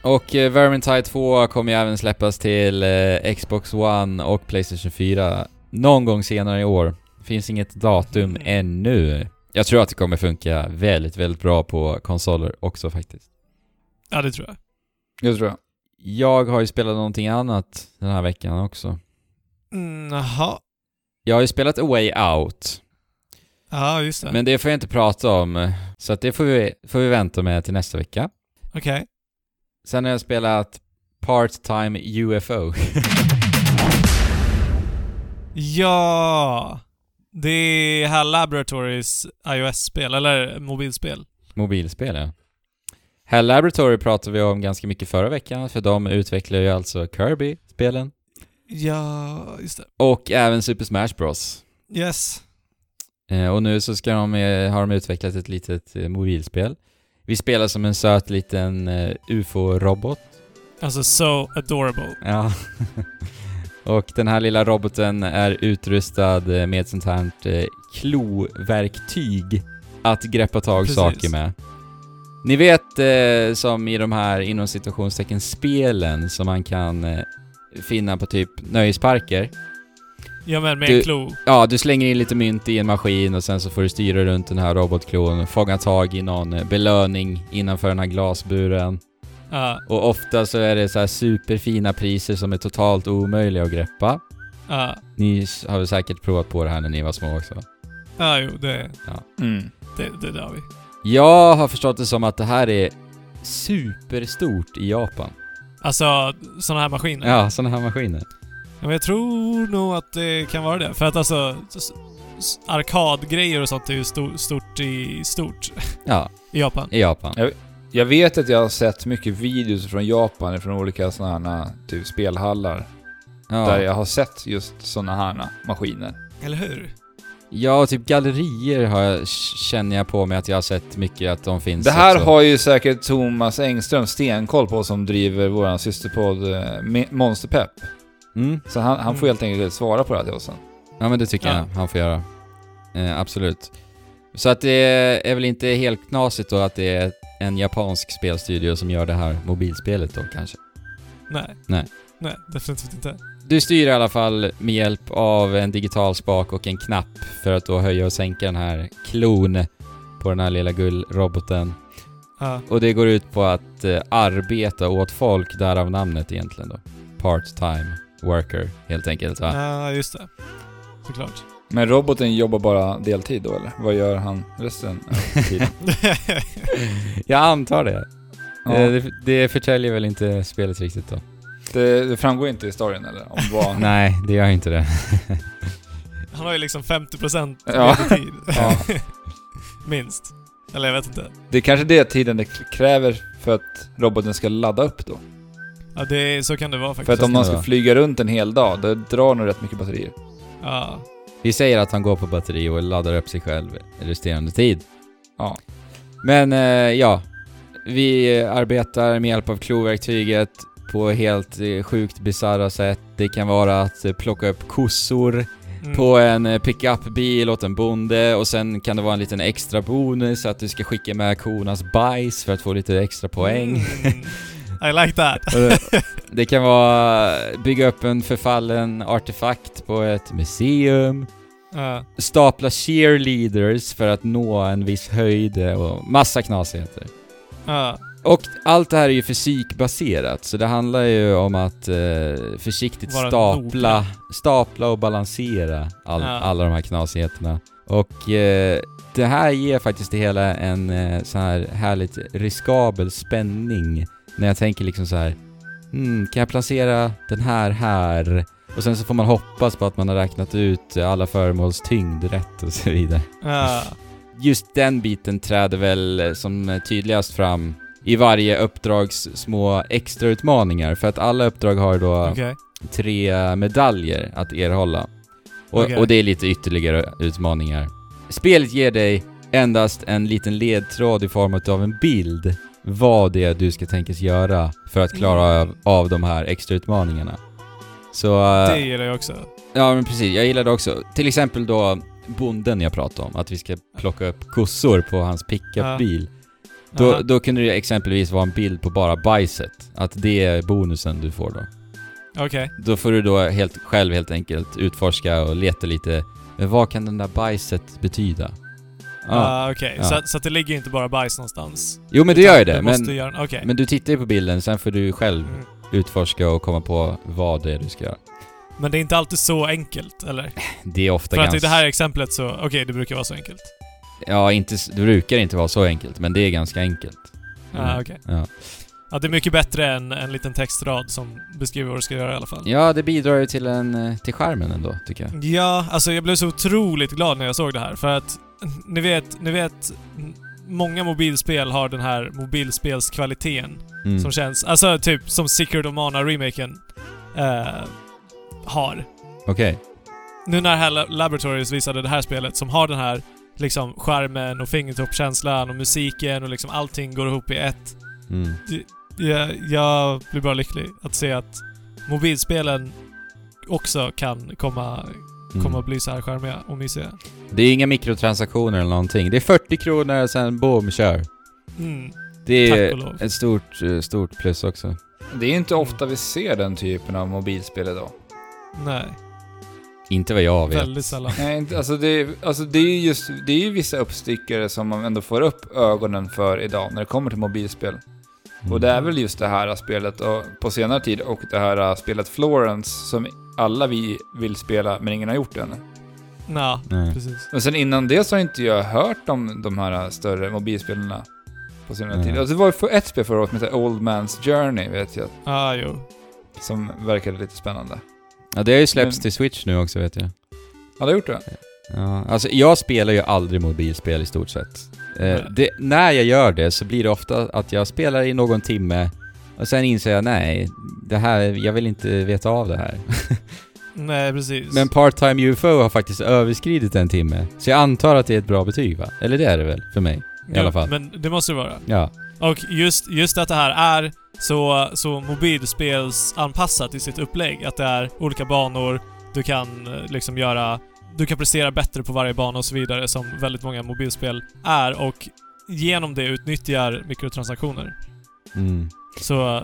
Och eh, Vermintide 2 kommer ju även släppas till eh, Xbox One och Playstation 4 någon gång senare i år. Finns inget datum Mm. ännu. Jag tror att det kommer funka väldigt, väldigt bra på konsoler också faktiskt. Ja, det tror jag. Det tror jag. Jag har ju spelat någonting annat den här veckan också. Mm. Jag har ju spelat A Way Out, Ja, just det. men det får jag inte prata om. Så att det får vi, får vi vänta med till nästa vecka. Okej. Sen har jag spelat Part-Time UFO. Ja! Det är här Laboratories iOS-spel, eller mobilspel. Mobilspel ja. Hell Laboratory pratade vi om ganska mycket förra veckan, för de utvecklar ju alltså Kirby-spelen. Ja, just det. Och även Super Smash Bros. Yes. Eh, och nu så ska de, eh, har de utvecklat ett litet eh, mobilspel. Vi spelar som en söt liten eh, UFO-robot. Alltså so adorable. Ja. och den här lilla roboten är utrustad eh, med ett sånt här eh, kloverktyg att greppa tag Precis. saker med. Ni vet eh, som i de här inom situationstecken spelen som man kan finna på typ nöjesparker. Ja men med Du- en klo. Ja, du slänger in lite mynt i en maskin och sen så får du styra runt den här robotklon, fånga tag i någon eh, belöning innanför den här glasburen. Ja, Och ofta så är det så här superfina priser som är totalt omöjliga att greppa. ja. Ni har väl säkert provat på det här när ni var små också? Ja, jo, det, Mm. det, det, det har vi. Jag har förstått det som att det här är superstort i Japan. Alltså, såna här maskiner. Ja, sådana här maskiner. Ja, men jag tror nog att det kan vara det. För att alltså, arkadgrejer och sånt är ju sto stort i stort Ja, i Japan. i Japan. Jag vet att jag har sett mycket videos från Japan, från olika sådana här typ spelhallar. Där Ja, jag har sett just sådana här maskiner. Eller hur? Ja, typ gallerier har jag, känner jag på mig att jag har sett mycket att de finns Det här också. har ju säkert Thomas Engström stenkoll på som driver vår systerpodd eh, Monsterpepp. Mm. Så han, han får helt enkelt svara på det här sen. Ja men det tycker Ja. jag han får göra. Eh, absolut. Så att det är väl inte helt knasigt då att det är en japansk spelstudio som gör det här mobilspelet då kanske. Nej. Nej. Nej, definitivt inte. Du styr i alla fall med hjälp av en digital spak och en knapp för att då höja och sänka den här klon på den här lilla gullroboten. Ja. Och det går ut på att eh, arbeta åt folk, därav namnet egentligen då. Part-time worker, helt enkelt va? Ja, just det. Såklart. Men roboten jobbar bara deltid då eller? Vad gör han resten av tiden? Jag antar det. Ja. Eh, Det, det förtäljer väl inte spelet riktigt då? Det, det framgår inte i storyn eller? Om vad... Nej, det gör inte det. Han har ju liksom 50% Ja. tid. Ja. Minst. Eller jag vet inte. Det är kanske det tiden det kräver för att roboten ska ladda upp då. Ja, det, så kan det vara För faktiskt. att om man ska flyga runt en hel dag, det drar nog rätt mycket batterier. Ja. Vi säger att han går på batteri och laddar upp sig själv resterande tid. Ja. Men eh, ja, vi arbetar med hjälp av kloverktyget på helt eh, sjukt bisarra sätt. Det kan vara att eh, plocka upp kossor Mm. på en pickupbil åt en bonde och sen kan det vara en liten extra bonus att du ska skicka med kornas bajs för att få lite extra poäng. Mm. I like that. Och det- kan vara bygga upp en förfallen artefakt på ett museum, Ja. stapla cheerleaders för att nå en viss höjd och massa knasigheter. Ja. Och allt det här är ju fysikbaserat, så det handlar ju om att eh, försiktigt Vara stapla, noga. stapla och balansera all, Ja. alla de här knasigheterna. Och eh, det här ger faktiskt det hela en eh, så här härligt riskabel spänning. När jag tänker liksom så här. Hmm, kan jag placera den här här? Och sen så får man hoppas på att man har räknat ut alla föremåls tyngd rätt och så vidare Ja. just den biten träder väl eh, som tydligast fram i varje uppdrags små extrautmaningar. För att alla uppdrag har då Okej. tre medaljer att erhålla. Och, Okej. och det är lite ytterligare utmaningar. Spelet ger dig endast en liten ledtråd i form av en bild vad det är du ska tänkas göra för att klara Mm. av, av de här extrautmaningarna. Så... eh, Det gillar jag också. Ja men precis, jag gillar det också. Till exempel då bonden jag pratade om, att vi ska plocka upp kossor på hans pickupbil. Då, Ja. då kunde det exempelvis vara en bild på bara bajset. Att det är bonusen du får då. Okej. Då får du då helt, själv helt enkelt utforska och leta lite, vad kan den där bajset betyda? Ja. Ah, Okej, Ja. så, så att det ligger inte bara bajs någonstans? Jo men det gör ju det, men, göra... Okej. men du tittar ju på bilden, sen får du själv Mm. utforska och komma på vad det är du ska göra. Men det är inte alltid så enkelt, eller? Det är ofta För att ganska... i det här exemplet så... Okej, det brukar vara så enkelt. Ja, inte, det brukar inte vara så enkelt, men det är ganska enkelt. Ah, okej. Ja. Ja, det är mycket bättre än en liten textrad som beskriver vad du ska göra i alla fall. Ja, det bidrar ju till en, eh, till skärmen ändå, tycker jag. Ja, alltså jag blev så otroligt glad när jag såg det här för att ni vet, ni vet Många mobilspel har den här mobilspelskvaliteten Mm. som känns, alltså typ som Secret of Mana-remaken eh, har. Okej. Nu när Hell Laboratories visade det här spelet som har den här liksom skärmen och fingertoppskänslan och musiken och liksom allting går ihop i ett. Mm. Jag, jag blir bara lycklig att se att mobilspelen också kan komma, Mm. komma bli så här charmiga och mysiga. Det är inga mikrotransaktioner eller någonting. Det är 40 kronor och sen boom, kör. Mm. Det är ett stort, eh, stort plus också. Det är inte ofta vi ser den typen av mobilspel idag. Nej, Inte vad jag vet. väldigt sällan. Nej, inte, alltså det, alltså det är ju just, det är ju vissa uppstickare som man ändå får upp ögonen för idag när det kommer till mobilspel. Mm. Och det är väl just det här spelet och, på senare tid och det här spelet Florence som alla vi vill spela men ingen har gjort det än. Nja, Nej. precis. Men sen innan det så har inte jag hört om de här större mobilspelarna på senare Nej. tid. Alltså det var ju för ett spel förra året som heter Old Man's Journey, vet jag, Ah, jo. som verkade lite spännande. Ja, det har ju släppts Men- till Switch nu också vet jag. Har du gjort det? Ja, alltså jag spelar ju aldrig mobilspel i stort sett. Eh, det, när jag gör det så blir det ofta att jag spelar i någon timme och sen inser jag nej, det här, jag vill inte veta av det här. Nej, precis. Men Part-Time UFO har faktiskt överskridit en timme. Så jag antar att det är ett bra betyg va? Eller det är det väl? För mig. I Ja, alla fall. Men det måste det vara. Ja. Och just, just att det här är så, så mobilspelsanpassat i sitt upplägg. Att det är olika banor, du kan eh, liksom göra... Du kan prestera bättre på varje bana och så vidare som väldigt många mobilspel är och genom det utnyttjar mikrotransaktioner. Mm. Så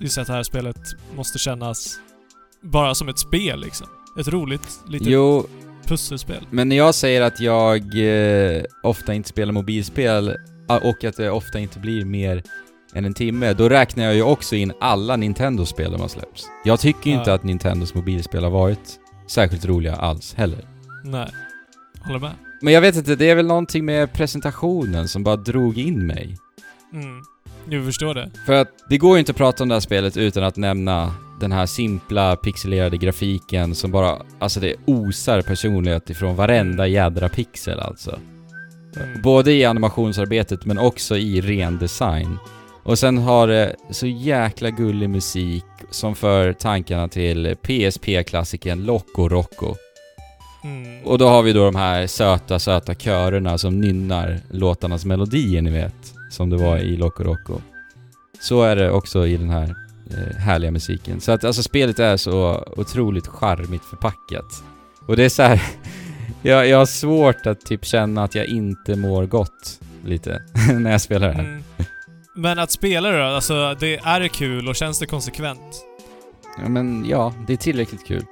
just att det här spelet måste kännas bara som ett spel liksom. Ett roligt litet Jo, pusselspel. men när jag säger att jag eh, ofta inte spelar mobilspel och att det ofta inte blir mer än en timme, då räknar jag ju också in alla Nintendo-spel de har släppts. Jag tycker ju inte Ja. att Nintendos mobilspel har varit särskilt roliga alls heller. Nej. Håller med. Men jag vet inte, det är väl någonting med presentationen som bara drog in mig. Mm. Jag förstår det. För att det går ju inte att prata om det här spelet utan att nämna den här simpla pixelerade grafiken som bara, alltså det osar personlighet ifrån varenda jädra pixel alltså. Mm. Både i animationsarbetet men också i ren design. Och sen har det så jäkla gullig musik som för tankarna till PSP-klassikern Loco Rocco. Mm. Och då har vi då de här söta, söta körerna som nynnar låtarnas melodier ni vet. Som det var i Loco Rocco. Så är det också i den här eh, härliga musiken. Så att alltså spelet är så otroligt charmigt förpackat. Och det är så här. jag, jag har svårt att typ känna att jag inte mår gott lite när jag spelar det här. Mm. Men att spela det då? Alltså, det, är kul och känns det konsekvent? Ja, men ja, det är tillräckligt kul.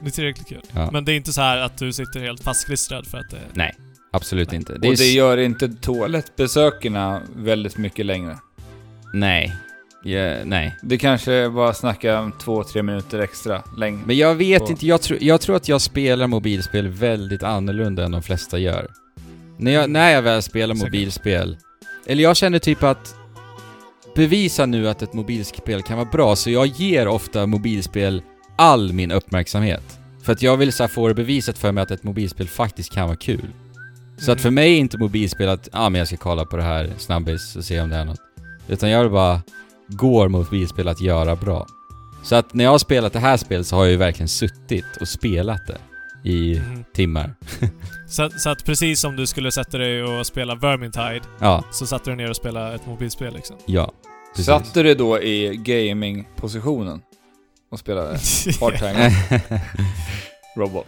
Det är tillräckligt kul. Ja. Men det är inte så här att du sitter helt fastklistrad för att det... Nej, absolut Nej. inte. och är det gör inte toalettbesökerna väldigt mycket längre. Nej. Ja, nej. Det kanske bara snacka om två, tre minuter extra längre. Men jag vet Och- inte, jag, tror jag tror att jag spelar mobilspel väldigt annorlunda än de flesta gör. När jag, när jag väl spelar Säkert. mobilspel, eller jag känner typ att bevisa nu att ett mobilspel kan vara bra, så jag ger ofta mobilspel all min uppmärksamhet. För att jag vill så här få det bevisat för mig att ett mobilspel faktiskt kan vara kul. Så att Mm. för mig är inte mobilspel att, ja ah, men jag ska kolla på det här snabbis och se om det är något. Utan jag vill bara går mobilspel att göra bra. Så att när jag har spelat det här spelet så har jag ju verkligen suttit och spelat det i Mhm. timmar. Så, så att precis som du skulle sätta dig och spela Vermintide, Ja, så satte du ner och spelade ett mobilspel liksom. ja. Precis. Satt du det då i gaming-positionen? Och spelade part-time robot?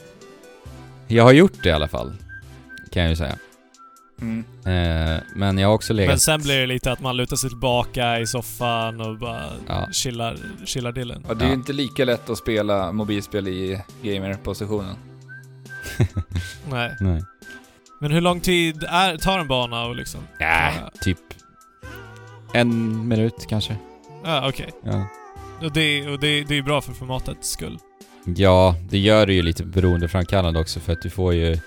jag har gjort det i alla fall. Kan jag ju säga. Mm. Eh, men jag har också legat... Men sen blir det lite att man lutar sig tillbaka i soffan och bara Ja. chillar, chillar dillen. Ja, det är ju Ja. inte lika lätt att spela mobilspel i gamer-positionen. Nej. Nej. Men hur lång tid är, tar en bana och liksom... Ja, typ en minut kanske. Ja, okej. Och, det, och det, det är ju bra för formatets skull. Ja, det gör det ju lite beroendeframkallande också för att du får ju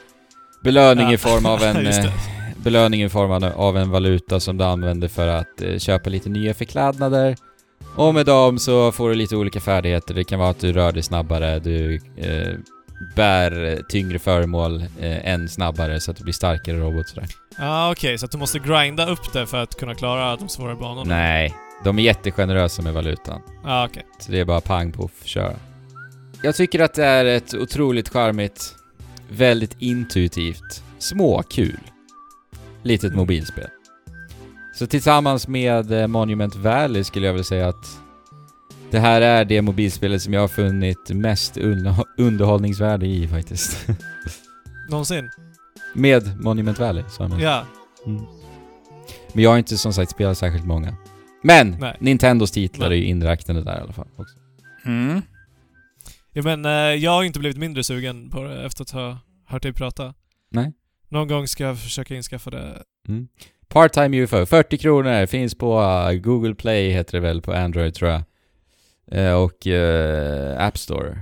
belöning Ja. i form av en... Eh, belöning i form av- en valuta som du använder för att eh, köpa lite nya förklädnader. Och med dem så får du lite olika färdigheter. Det kan vara att du rör dig snabbare, du eh, bär tyngre föremål eh, än snabbare så att du blir starkare robot sådär. Ja, okej. så att du måste grinda upp det för att kunna klara de svåra banorna? Nej, de är jättegenerösa med valutan. Ja, okej. Så det är bara pang poff, köra. Jag tycker att det är ett otroligt charmigt, väldigt intuitivt, småkul, litet Mm. mobilspel. Så tillsammans med eh, Monument Valley skulle jag vilja säga att det här är det mobilspelet som jag har funnit mest underhå- underhållningsvärde i faktiskt. Någonsin? med Monument Valley, sa med. Ja. Mm. Men jag har inte som sagt spelat särskilt många. Men! Nej. Nintendos titlar Nej. är ju inräknade där i alla fall. Också. Mm. ja men eh, jag har inte blivit mindre sugen på det efter att ha hört dig prata. Nej. Någon gång ska jag försöka infskaffa det. Mm. Part-time UFO, 40 kronor, finns på uh, Google Play heter det väl på Android tror jag. Eh, och eh, App Store.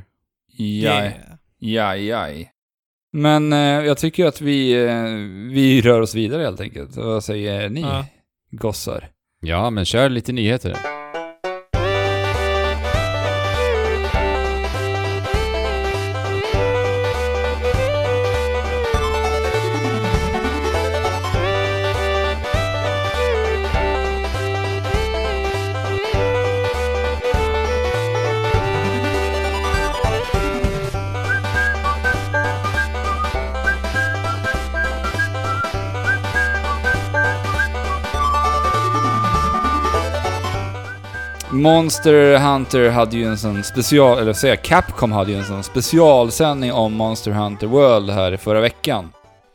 Jaj, jaj, jaj. Men eh, jag tycker att vi, eh, vi rör oss vidare helt enkelt. Vad säger ni, Ja. gossar? Ja, men kör lite nyheter. Monster Hunter hade ju en sån special, eller säga Capcom hade ju en sån specialsändning om Monster Hunter World här i förra veckan.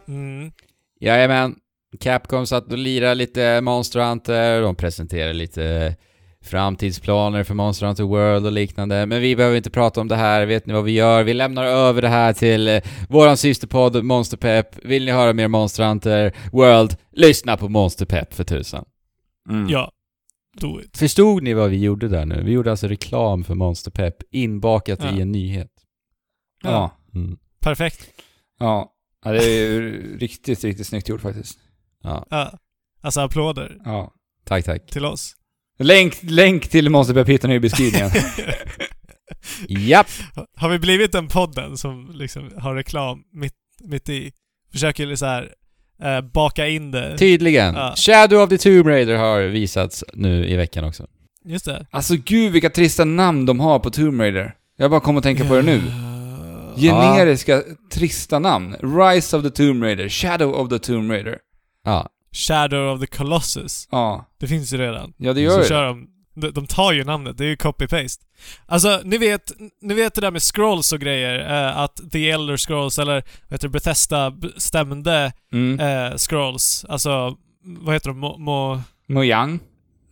Mm. Jajamän. Capcom satt och lirade lite Monster Hunter, de presenterade lite framtidsplaner för Monster Hunter World och liknande. Men vi behöver inte prata om det här, vet ni vad vi gör? Vi lämnar över det här till eh, våran systerpodd Monster Pep. Vill ni höra mer Monster Hunter World? Lyssna på Monster Pep för tusan. Mm. Ja. Do it. Förstod ni vad vi gjorde där nu? Vi gjorde alltså reklam för Monster Pep inbakat Ja. i en nyhet. Ja. Mm. Perfekt. Ja. ja. Det är ju riktigt, riktigt snyggt gjort faktiskt. Ja, Ja. Alltså applåder Ja. tack tack. till oss. Länk, länk till Monster Pep hittar ni i beskrivningen. Japp! har vi blivit den podden som liksom har reklam mitt, mitt i? Försöker så här eh, baka in det. Tydligen. Ja. Shadow of the Tomb Raider har visats nu i veckan också. Just det. alltså gud vilka trista namn de har på Tomb Raider. Jag bara kommer att tänka på det nu. Generiska, trista namn. Rise of the Tomb Raider, Shadow of the Tomb Raider. Ja. Shadow of the Colossus. Ja, Det finns ju redan. ja det Så gör kör det. de, de, de tar ju namnet, det är ju copy-paste. Alltså, ni vet, ni vet det där med scrolls och grejer, eh, att The Elder Scrolls, eller vad heter det, Bethesda stämde Mm. eh, scrolls, alltså, vad heter de, Mo, Mo, Mojang.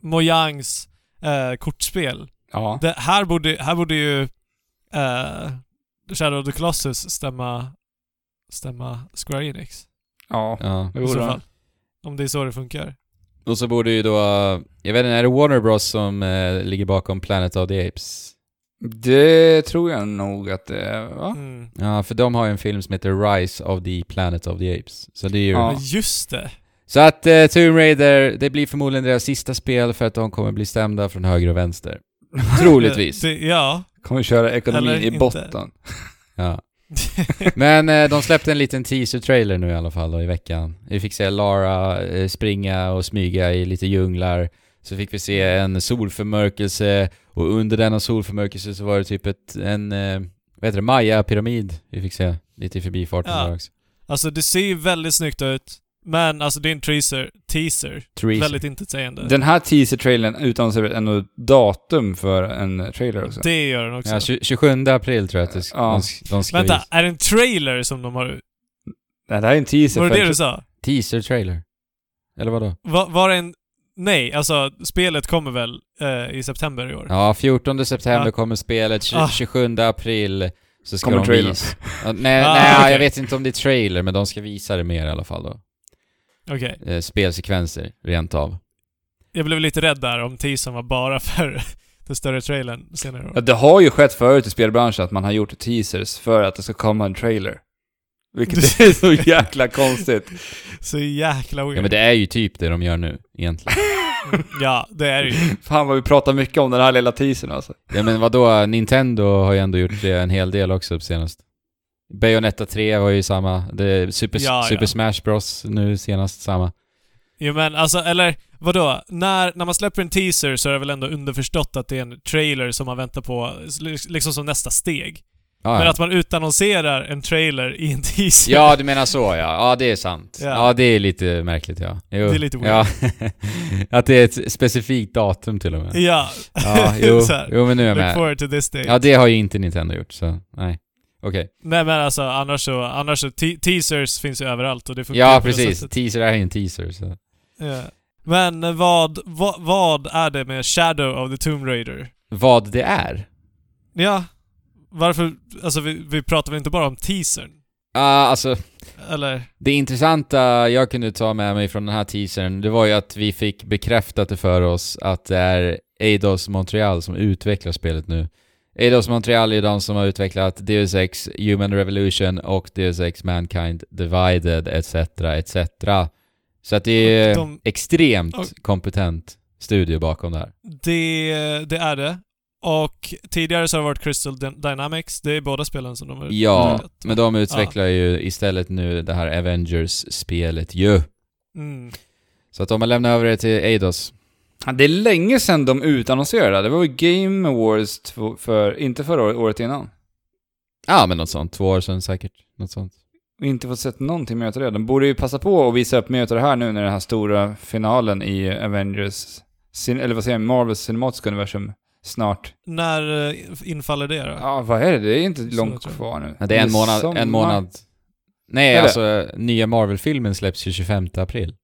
Mojangs eh, kortspel. Ja. Det, här, borde, här borde ju eh, Shadow of the Colossus stämma, stämma Square Enix. Ja. ja. det I så borde fall. Om det är så det funkar. Och så borde ju då, jag vet inte, är det Warner Bros som eh, ligger bakom Planet of the Apes? Det tror jag nog att det är, va? Mm. Ja, för de har ju en film som heter Rise of the Planet of the Apes. Så det är ju... Ja. Just det. Så att eh, Tomb Raider, det blir förmodligen deras sista spel för att de kommer bli stämda från höger och vänster. Troligtvis. Det, ja. Kommer köra ekonomin Eller i inte. botten. Ja. Men eh, de släppte en liten teaser-trailer nu i alla fall då, i veckan. Vi fick se Lara eh, springa och smyga i lite djunglar. Så fick vi se en solförmörkelse och under denna solförmörkelse så var det typ ett, en, eh, vad heter det, Maya-pyramid vi fick se lite i förbifarten Ja. där också. Alltså det ser ju väldigt snyggt ut. Men alltså det är en teaser. Teaser. Teaser. Väldigt intetsägande. Den här teaser-trailern utannonserar ändå datum för en trailer också. Det gör den också. Ja, 20, 27 april tror jag att det, Ja. de, sk- de ska Vänta, visa. är det en trailer som de har... Nej, det här är en teaser Var det det du sa? Teaser-trailer? Eller vadå? Va, var det en... Nej, alltså spelet kommer väl eh, i september i år? Ja, 14 september Ja. kommer spelet, tj- Ah. 27 april så ska Kommer de visa... Nej, Ah, nej okej. jag vet inte om det är trailer, men de ska visa det mer i alla fall då. Okej. Eh, spelsekvenser, rent av. Jag blev lite rädd där om teasern var bara för den större trailern senare Ja, det har ju skett förut i spelbranschen att man har gjort teasers för att det ska komma en trailer. Vilket är så jäkla konstigt. Så jäkla weird. Ja men det är ju typ det de gör nu, egentligen. Ja, det är det ju. Fan vad vi pratar mycket om den här lilla teasern alltså. Ja men vadå, Nintendo har ju ändå gjort det en hel del också senast. Bayonetta 3 var ju samma, det, Super, Ja, Super ja. Smash Bros nu senast samma. Jo men alltså, eller vadå? När, när man släpper en teaser så är det väl ändå underförstått att det är en trailer som man väntar på, liksom som nästa steg. Ja, Men ja. att man utannonserar en trailer i en teaser. Ja, du menar så ja. Ja, det är sant. Ja. Ja, det är lite märkligt ja. Jo. Det är lite weird. Ja. att det är ett specifikt datum till och med. Ja. Ja, jo, jo men nu är jag Look med. forward to this day. Ja, det har ju inte Nintendo gjort, så nej. Okej. Nej men alltså annars så, annars så, te- teasers finns ju överallt och det funkar Ja, det precis. sättet. Teaser är ju en teaser, så. Ja. Men vad, vad, vad är det med Shadow of the Tomb Raider? Vad det är? Ja, varför, alltså vi, vi pratar väl inte bara om teasern? Ja, alltså, Eller? det intressanta jag kunde ta med mig från den här teasern, det var ju att vi fick bekräftat det för oss att det är Eidos Montreal som utvecklar spelet nu. Eidos Montreal är de som har utvecklat Deus Ex Human Revolution och Deus Ex Mankind Divided etc. etc. Så att det är de- extremt och- kompetent studio bakom det här. Det, det är det. Och tidigare så har det varit Crystal Dy- Dynamics, det är båda spelen som de har Ja, utvecklat. men de utvecklar ju istället nu det här Avengers-spelet ju. Mm. Så att de har lämnat över det till Eidos. Det är länge sedan de utannonserade. Det var ju Game Awards för, inte förra året, året innan. Ja, men något sånt. Två år sedan säkert. Något sånt. Och inte fått sett någonting mer av det. De borde ju passa på att visa upp mer av det här nu när den här stora finalen i Avengers eller vad säger jag, Marvels cinematiska universum snart. När eh, infaller det då? Ja, vad är det? Det är inte långt kvar nu. Ja, det är en månad, Midsommar. en månad. Nej, Är det? alltså nya Marvel-filmen släpps ju 25 april.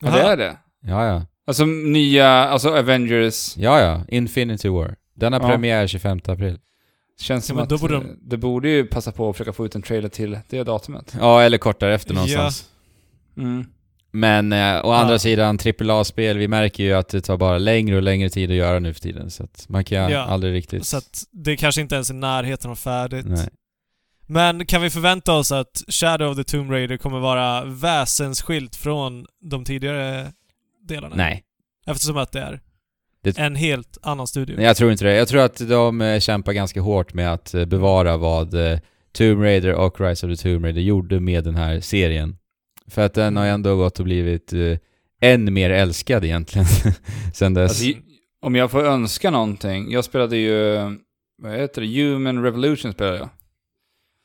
Ja, det är det. Ja, ja. Alltså nya, alltså Avengers, Ja, ja. Infinity War. Den har Ja. premiär 25 april. känns som men att då borde eh, de- det borde ju passa på att försöka få ut en trailer till det datumet. Ja, eller kort därefter Ja. någonstans. Mm. Men eh, å andra Ja. sidan, AAA-spel, vi märker ju att det tar bara längre och längre tid att göra nu för tiden. Så att man kan Ja. aldrig riktigt... Så att det kanske inte ens är närheten av färdigt. Nej. Men kan vi förvänta oss att Shadow of the Tomb Raider kommer vara väsensskilt från de tidigare delarna? Nej. Eftersom att det är Det- en helt annan studio. Nej, jag tror inte det. Jag tror att de eh, kämpar ganska hårt med att eh, bevara vad eh, Tomb Raider och Rise of the Tomb Raider gjorde med den här serien. För att den har ju ändå gått och blivit än mer älskad egentligen sen dess. Alltså, om jag får önska någonting, jag spelade ju, vad heter det, Human Revolution spelade jag.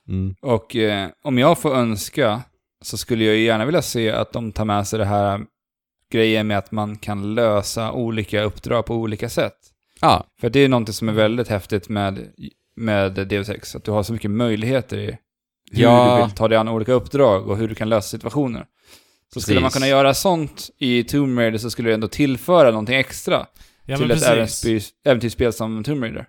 mm. Och eh, om jag får önska så skulle jag ju gärna vilja se att de tar med sig det här grejen med att man kan lösa olika uppdrag på olika sätt. Ja, För det är någonting som är väldigt häftigt med, med Deus Ex, att du har så mycket möjligheter i hur Ja. du vill ta dig an olika uppdrag och hur du kan lösa situationer. Så skulle Precis. man kunna göra sånt i Tomb Raider så skulle det ändå tillföra någonting extra ja, till ett äventyrsspel som Tomb Raider.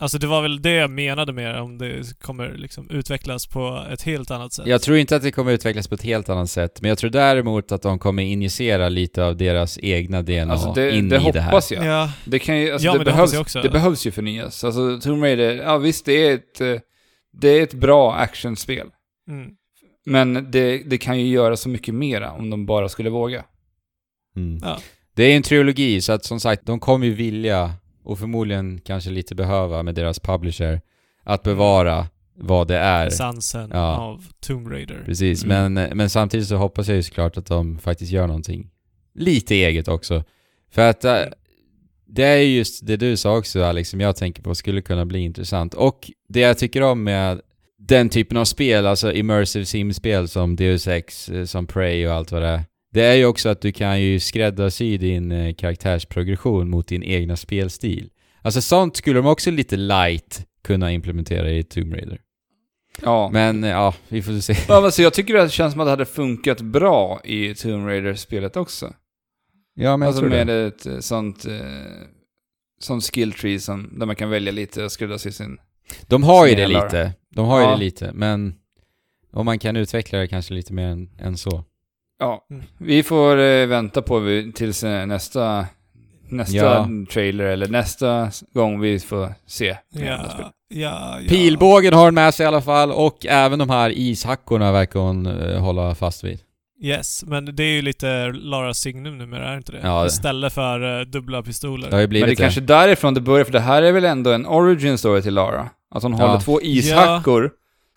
Alltså det var väl det jag menade med om det kommer liksom utvecklas på ett helt annat sätt. jag tror inte att det kommer utvecklas på ett helt annat sätt, men jag tror däremot att de kommer injicera lite av deras egna DNA Alltså det, in det i det här. hoppas jag. Ja, Det kan ju, alltså Ja, det, men det behövs, jag också. det behövs ju förnyas. Alltså Tomb Raider, ja visst det är ett, eh, det är ett bra actionspel. mm. Men det, det kan ju göra så mycket mera om de bara skulle våga. Mm. Ja. Det är en trilogi, så att som sagt, de kommer ju vilja, och förmodligen kanske lite behöva med deras publisher, att bevara vad det är. essensen Ja. av Tomb Raider. Precis, Mm. men, men samtidigt så hoppas jag ju såklart att de faktiskt gör någonting lite eget också. För att äh, det är just det du sa också Alex, som jag tänker på skulle kunna bli intressant. Och det jag tycker om med den typen av spel, alltså immersive sim-spel som Deus Ex, eh, som Prey och allt vad det är. Det är ju också att du kan ju skräddarsy din eh, karaktärsprogression mot din egna spelstil. Alltså sånt skulle de också lite light kunna implementera i Tomb Raider. Ja. Men eh, ja, vi får se. Ja, alltså jag tycker att det känns som att det hade funkat bra i Tomb Raider-spelet också. Ja, men jag alltså tror med det. ett eh, sånt, eh, sånt skill tree som, där man kan välja lite och skräddarsy sin... De har ju det lite. De har ju Ja. det lite, men om man kan utveckla det kanske lite mer än, än så. Ja, Mm. vi får eh, vänta på vi- tills eh, nästa, nästa Ja. trailer eller nästa gång vi får se. Ja, ja, ja. Pilbågen har hon med sig i alla fall och även de här ishackorna verkar hon eh, hålla fast vid. Yes, men det är ju lite Lara Signum numera, är det inte det? Ja, det- Istället för eh, dubbla pistoler. Det har ju Men blivit det är kanske därifrån det börjar, för det här är väl ändå en origin story till Lara? Att hon Ja. håller två ishackor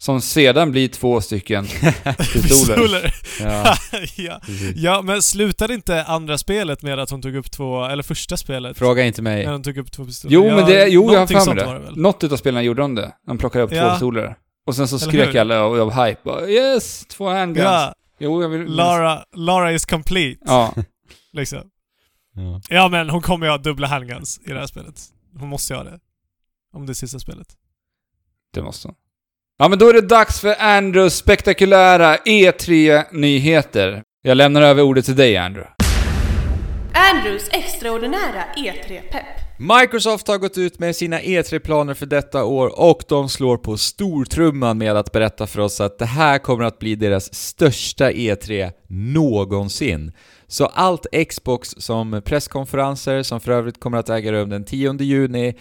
som sedan blir två stycken pistoler. Ja, ja. precis. ja, men slutade inte andra spelet med att hon tog upp två, eller första spelet? Fråga inte mig. När hon tog upp två pistoler? Jo, men det, jo jag har för mig det? Något utav spelarna gjorde de det. De plockade upp två Ja. pistoler. Och sen så Eller skrek hur? alla av, av hype. Bara, yes! Två handguns. Ja, Jo, jag vill... Lara, Lara is complete, Ja. liksom. Ja. Ja, men hon kommer ju ha dubbla handguns i det här spelet. Hon måste ju ha det. Om det är sista spelet. Det måste hon. Ja, men då är det dags för Andrews spektakulära E3-nyheter. Jag lämnar över ordet till dig, Andrew. Andrews extraordinära E3-pepp. Microsoft har gått ut med sina E3-planer för detta år och de slår på stortrumman med att berätta för oss att det här kommer att bli deras största E3 någonsin. Så allt Xbox som presskonferenser, som för övrigt kommer att äga rum den 10 juni,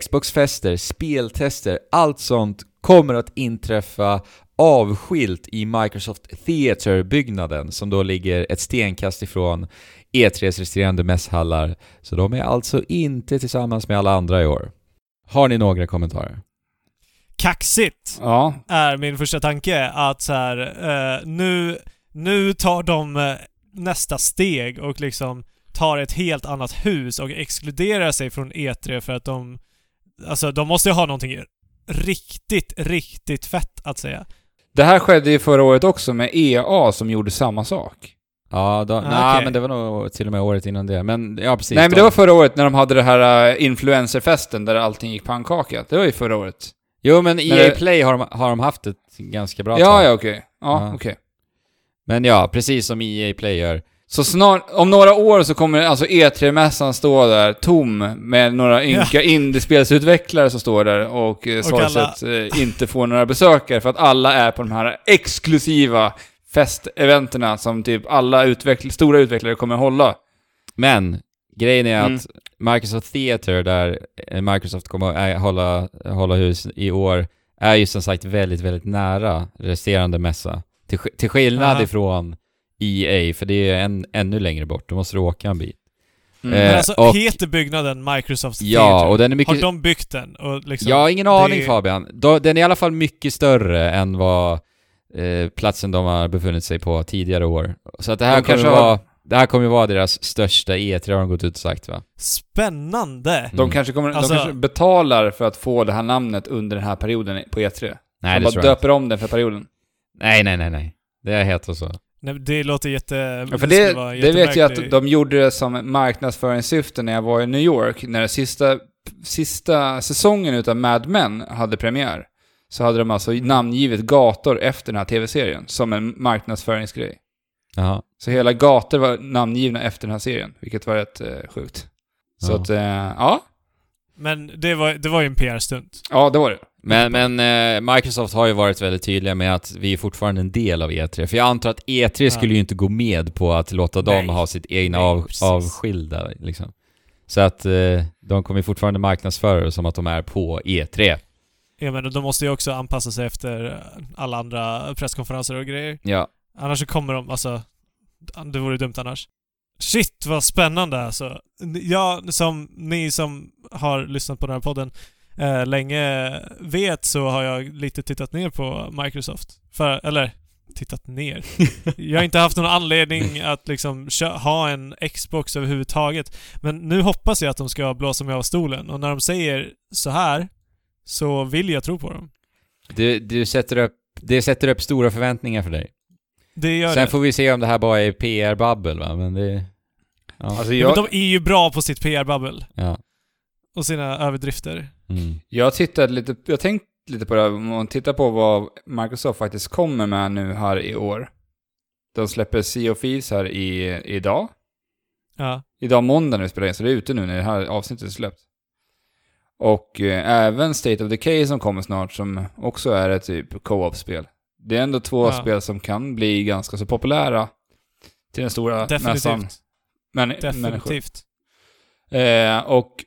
Xbox-fester, speltester, allt sånt kommer att inträffa avskilt i Microsoft Theater-byggnaden som då ligger ett stenkast ifrån E3s resterande mässhallar så de är alltså inte tillsammans med alla andra i år. Har ni några kommentarer? Kaxigt! Ja. är min första tanke. Att så här, eh, nu, nu tar de eh, nästa steg och liksom tar ett helt annat hus och exkluderar sig från E3 för att de... Alltså, de måste ju ha någonting riktigt, riktigt fett att säga. Det här skedde ju förra året också med EA som gjorde samma sak. Ja, då, Ah, nej, okej. men det var nog till och med året innan det. Men ja, precis. Nej men då. det var förra året när de hade det här uh, influencerfesten där allting gick pannkaka. Det var ju förra året. Jo, men EA det- Play har de, har de haft ett ganska bra Ja, tag. ja okej. Ja, Ja. okej. Men ja, precis som EA Play gör. Så snart, om några år så kommer alltså E3-mässan stå där tom med några ynka indiespelsutvecklare som står där och eh, Och sorgset eh, inte får några besökare för att alla är på de här exklusiva festeventerna som typ alla utveckl- stora utvecklare kommer hålla. Men grejen är Mm. att Microsoft Theater, där eh, Microsoft kommer att hålla, hålla hus i år, är ju som sagt väldigt, väldigt nära resterande mässa. Till, till skillnad Aha. ifrån EA, för det är en, ännu längre bort. Du måste åka en bit. Mm. Eh, Men alltså, och- heter byggnaden Microsoft Ja, Theater? och den är mycket... Har de byggt den? Och liksom, Jag har ingen aning det- Fabian. Då, den är i alla fall mycket större än vad eh, platsen de har befunnit sig på tidigare år. Så att det här De kommer kanske vara... har- Det här kommer ju vara deras största E3 har de gått ut och sagt va? Spännande! De Mm. kanske, kommer, Alltså- de kanske betalar för att få det här namnet under den här perioden på E3. Nej, de det tror bara jag döper om den för perioden. Nej, nej, nej, nej. Det är helt och så. Nej, det låter jätte... Ja, för det, vara det vet jag att de gjorde det som marknadsföringssyfte när jag var i New York, när sista, sista säsongen utav Mad Men hade premiär. Så hade de alltså namngivit gator efter den här tv-serien, som en marknadsföringsgrej. Jaha. Så hela gator var namngivna efter den här serien, vilket var rätt eh, sjukt. Så Ja. att, eh, ja. Men det var, det var ju en PR-stunt. Ja, det var det. Men, men eh, Microsoft har ju varit väldigt tydliga med att vi är fortfarande en del av E3. För jag antar att E3 Ja. skulle ju inte gå med på att låta dem Nej. ha sitt egna Nej, av, precis. avskilda liksom. Så att eh, de kommer fortfarande marknadsföra det som att de är på E E3. Jag menar, de måste ju också anpassa sig efter alla andra presskonferenser och grejer. Ja. Annars så kommer de, alltså... Det vore dumt annars. Shit vad spännande alltså. Jag, som ni som har lyssnat på den här podden eh, länge vet så har jag lite tittat ner på Microsoft. För, eller tittat ner. Jag har inte haft någon anledning att liksom ha en Xbox överhuvudtaget. Men nu hoppas jag att de ska blåsa mig av stolen och när de säger så här så vill jag tro på dem. Du, du sätter upp, det sätter upp stora förväntningar för dig. Det gör Sen det. får vi se om det här bara är PR-babbel va, men det... Ja. Alltså Ja, men jag, de är ju bra på sitt PR-babbel ja. och sina överdrifter. Mm. jag tittade lite, jag har tänkt lite på det här, om man tittar på vad Microsoft faktiskt kommer med nu här i år. De släpper Sea of Thieves här i, idag. Ja. Idag måndag när vi spelar in, så det är ute nu när det här avsnittet är släppt. Och eh, även State of Decay som kommer snart, som också är ett typ co-op-spel. Det är ändå två Ja. spel som kan bli ganska så populära till den stora mässan. Definitivt. Men, människor. Definitivt. Eh, och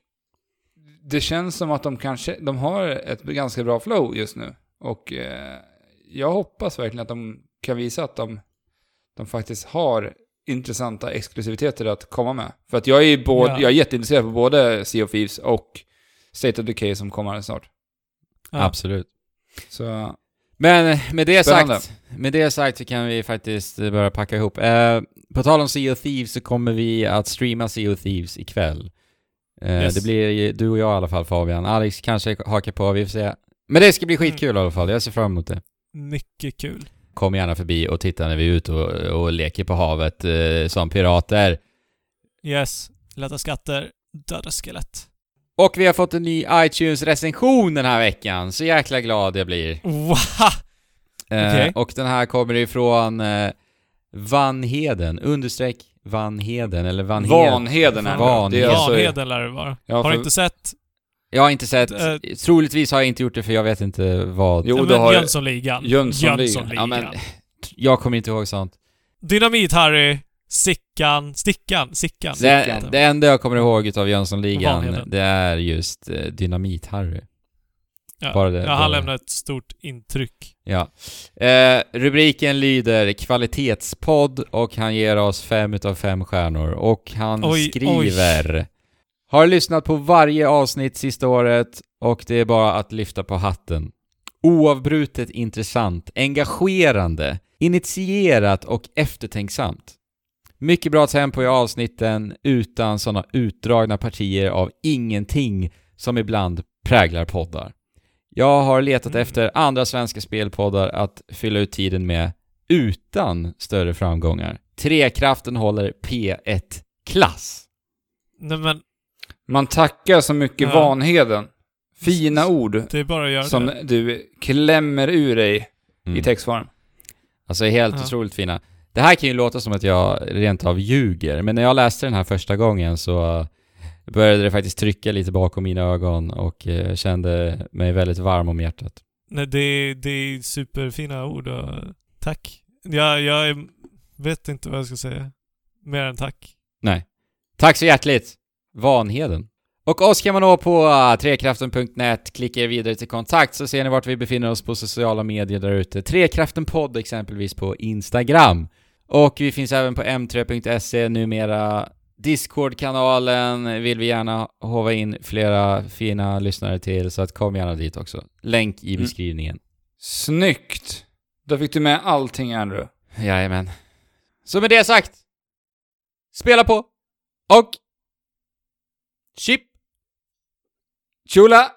det känns som att de kanske, de har ett ganska bra flow just nu. Och eh, jag hoppas verkligen att de kan visa att de, de faktiskt har intressanta exklusiviteter att komma med. För att jag är, både, Ja. jag är jätteintresserad på både Sea of Thieves och State of Decay som kommer snart. Ja. Absolut. Så, Men med det Spännande. sagt, med det sagt så kan vi faktiskt eh, börja packa ihop. Eh, på tal om Sea of Thieves så kommer vi att streama Sea of Thieves ikväll. Eh, Yes. Det blir du och jag i alla fall Fabian. Alex kanske hakar på, vi får se. Men det ska bli Mm. skitkul i alla fall, jag ser fram emot det. Mycket kul. Kom gärna förbi och titta när vi är ute och, och leker på havet eh, som pirater. Yes. Lätta skatter. Döda skelett. Och vi har fått en ny iTunes-recension den här veckan, så jäkla glad jag blir. Wow! Eh, Okej. Och den här kommer ifrån eh, Vanheden, understreck Vanheden, eller Vanheden. Vanheden är det. Van- det. Alltså, Vanheden lär det vara. Ja, har för- du inte sett? Jag har inte sett, Eh, troligtvis har jag inte gjort det för jag vet inte vad. Jo, men har- Jönssonligan. Jönssonligan. Jönssonligan. Ja, men jag kommer inte ihåg sånt. Dynamit-Harry. Sickan. Stickan. Sickan. Det, det enda jag kommer ihåg utav Jönssonligan, det är just eh, Dynamit-Harry. Ja. bara det- ja, han lämnar ett stort intryck. Ja. Eh, rubriken lyder kvalitetspodd och han ger oss fem utav fem stjärnor och han Oj, skriver Har lyssnat på varje avsnitt sista året och det är bara att lyfta på hatten. Oavbrutet intressant, engagerande, initierat och eftertänksamt. Mycket bra tempo i avsnitten utan sådana utdragna partier av ingenting som ibland präglar poddar. Jag har letat Mm. efter andra svenska spelpoddar att fylla ut tiden med utan större framgångar. Trekraften håller P1-klass. Nej men, Man tackar så mycket Ja. Vanheden. Fina ord det är bara att göra som det. du klämmer ur dig Mm. i textform. Alltså helt Ja. otroligt fina. Det här kan ju låta som att jag rent av ljuger, men när jag läste den här första gången så började det faktiskt trycka lite bakom mina ögon och eh, kände mig väldigt varm om hjärtat. Nej, det, det är superfina ord och tack. Jag, jag vet inte vad jag ska säga. Mer än tack. Nej. Tack så hjärtligt! Vanheden. Och oss kan man nå på uh, trekraften.net, klicka er vidare till kontakt så ser ni vart vi befinner oss på sociala medier där ute. Trekraften podd exempelvis på Instagram. Och vi finns även på m3.se numera. Discord-kanalen vill vi gärna hova in flera fina lyssnare till, så att kom gärna dit också. Länk i Mm. beskrivningen. Snyggt! Då fick du med allting, Andrew. Jajamän. Så med det sagt, spela på och chip Chula!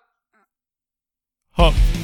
Hopp!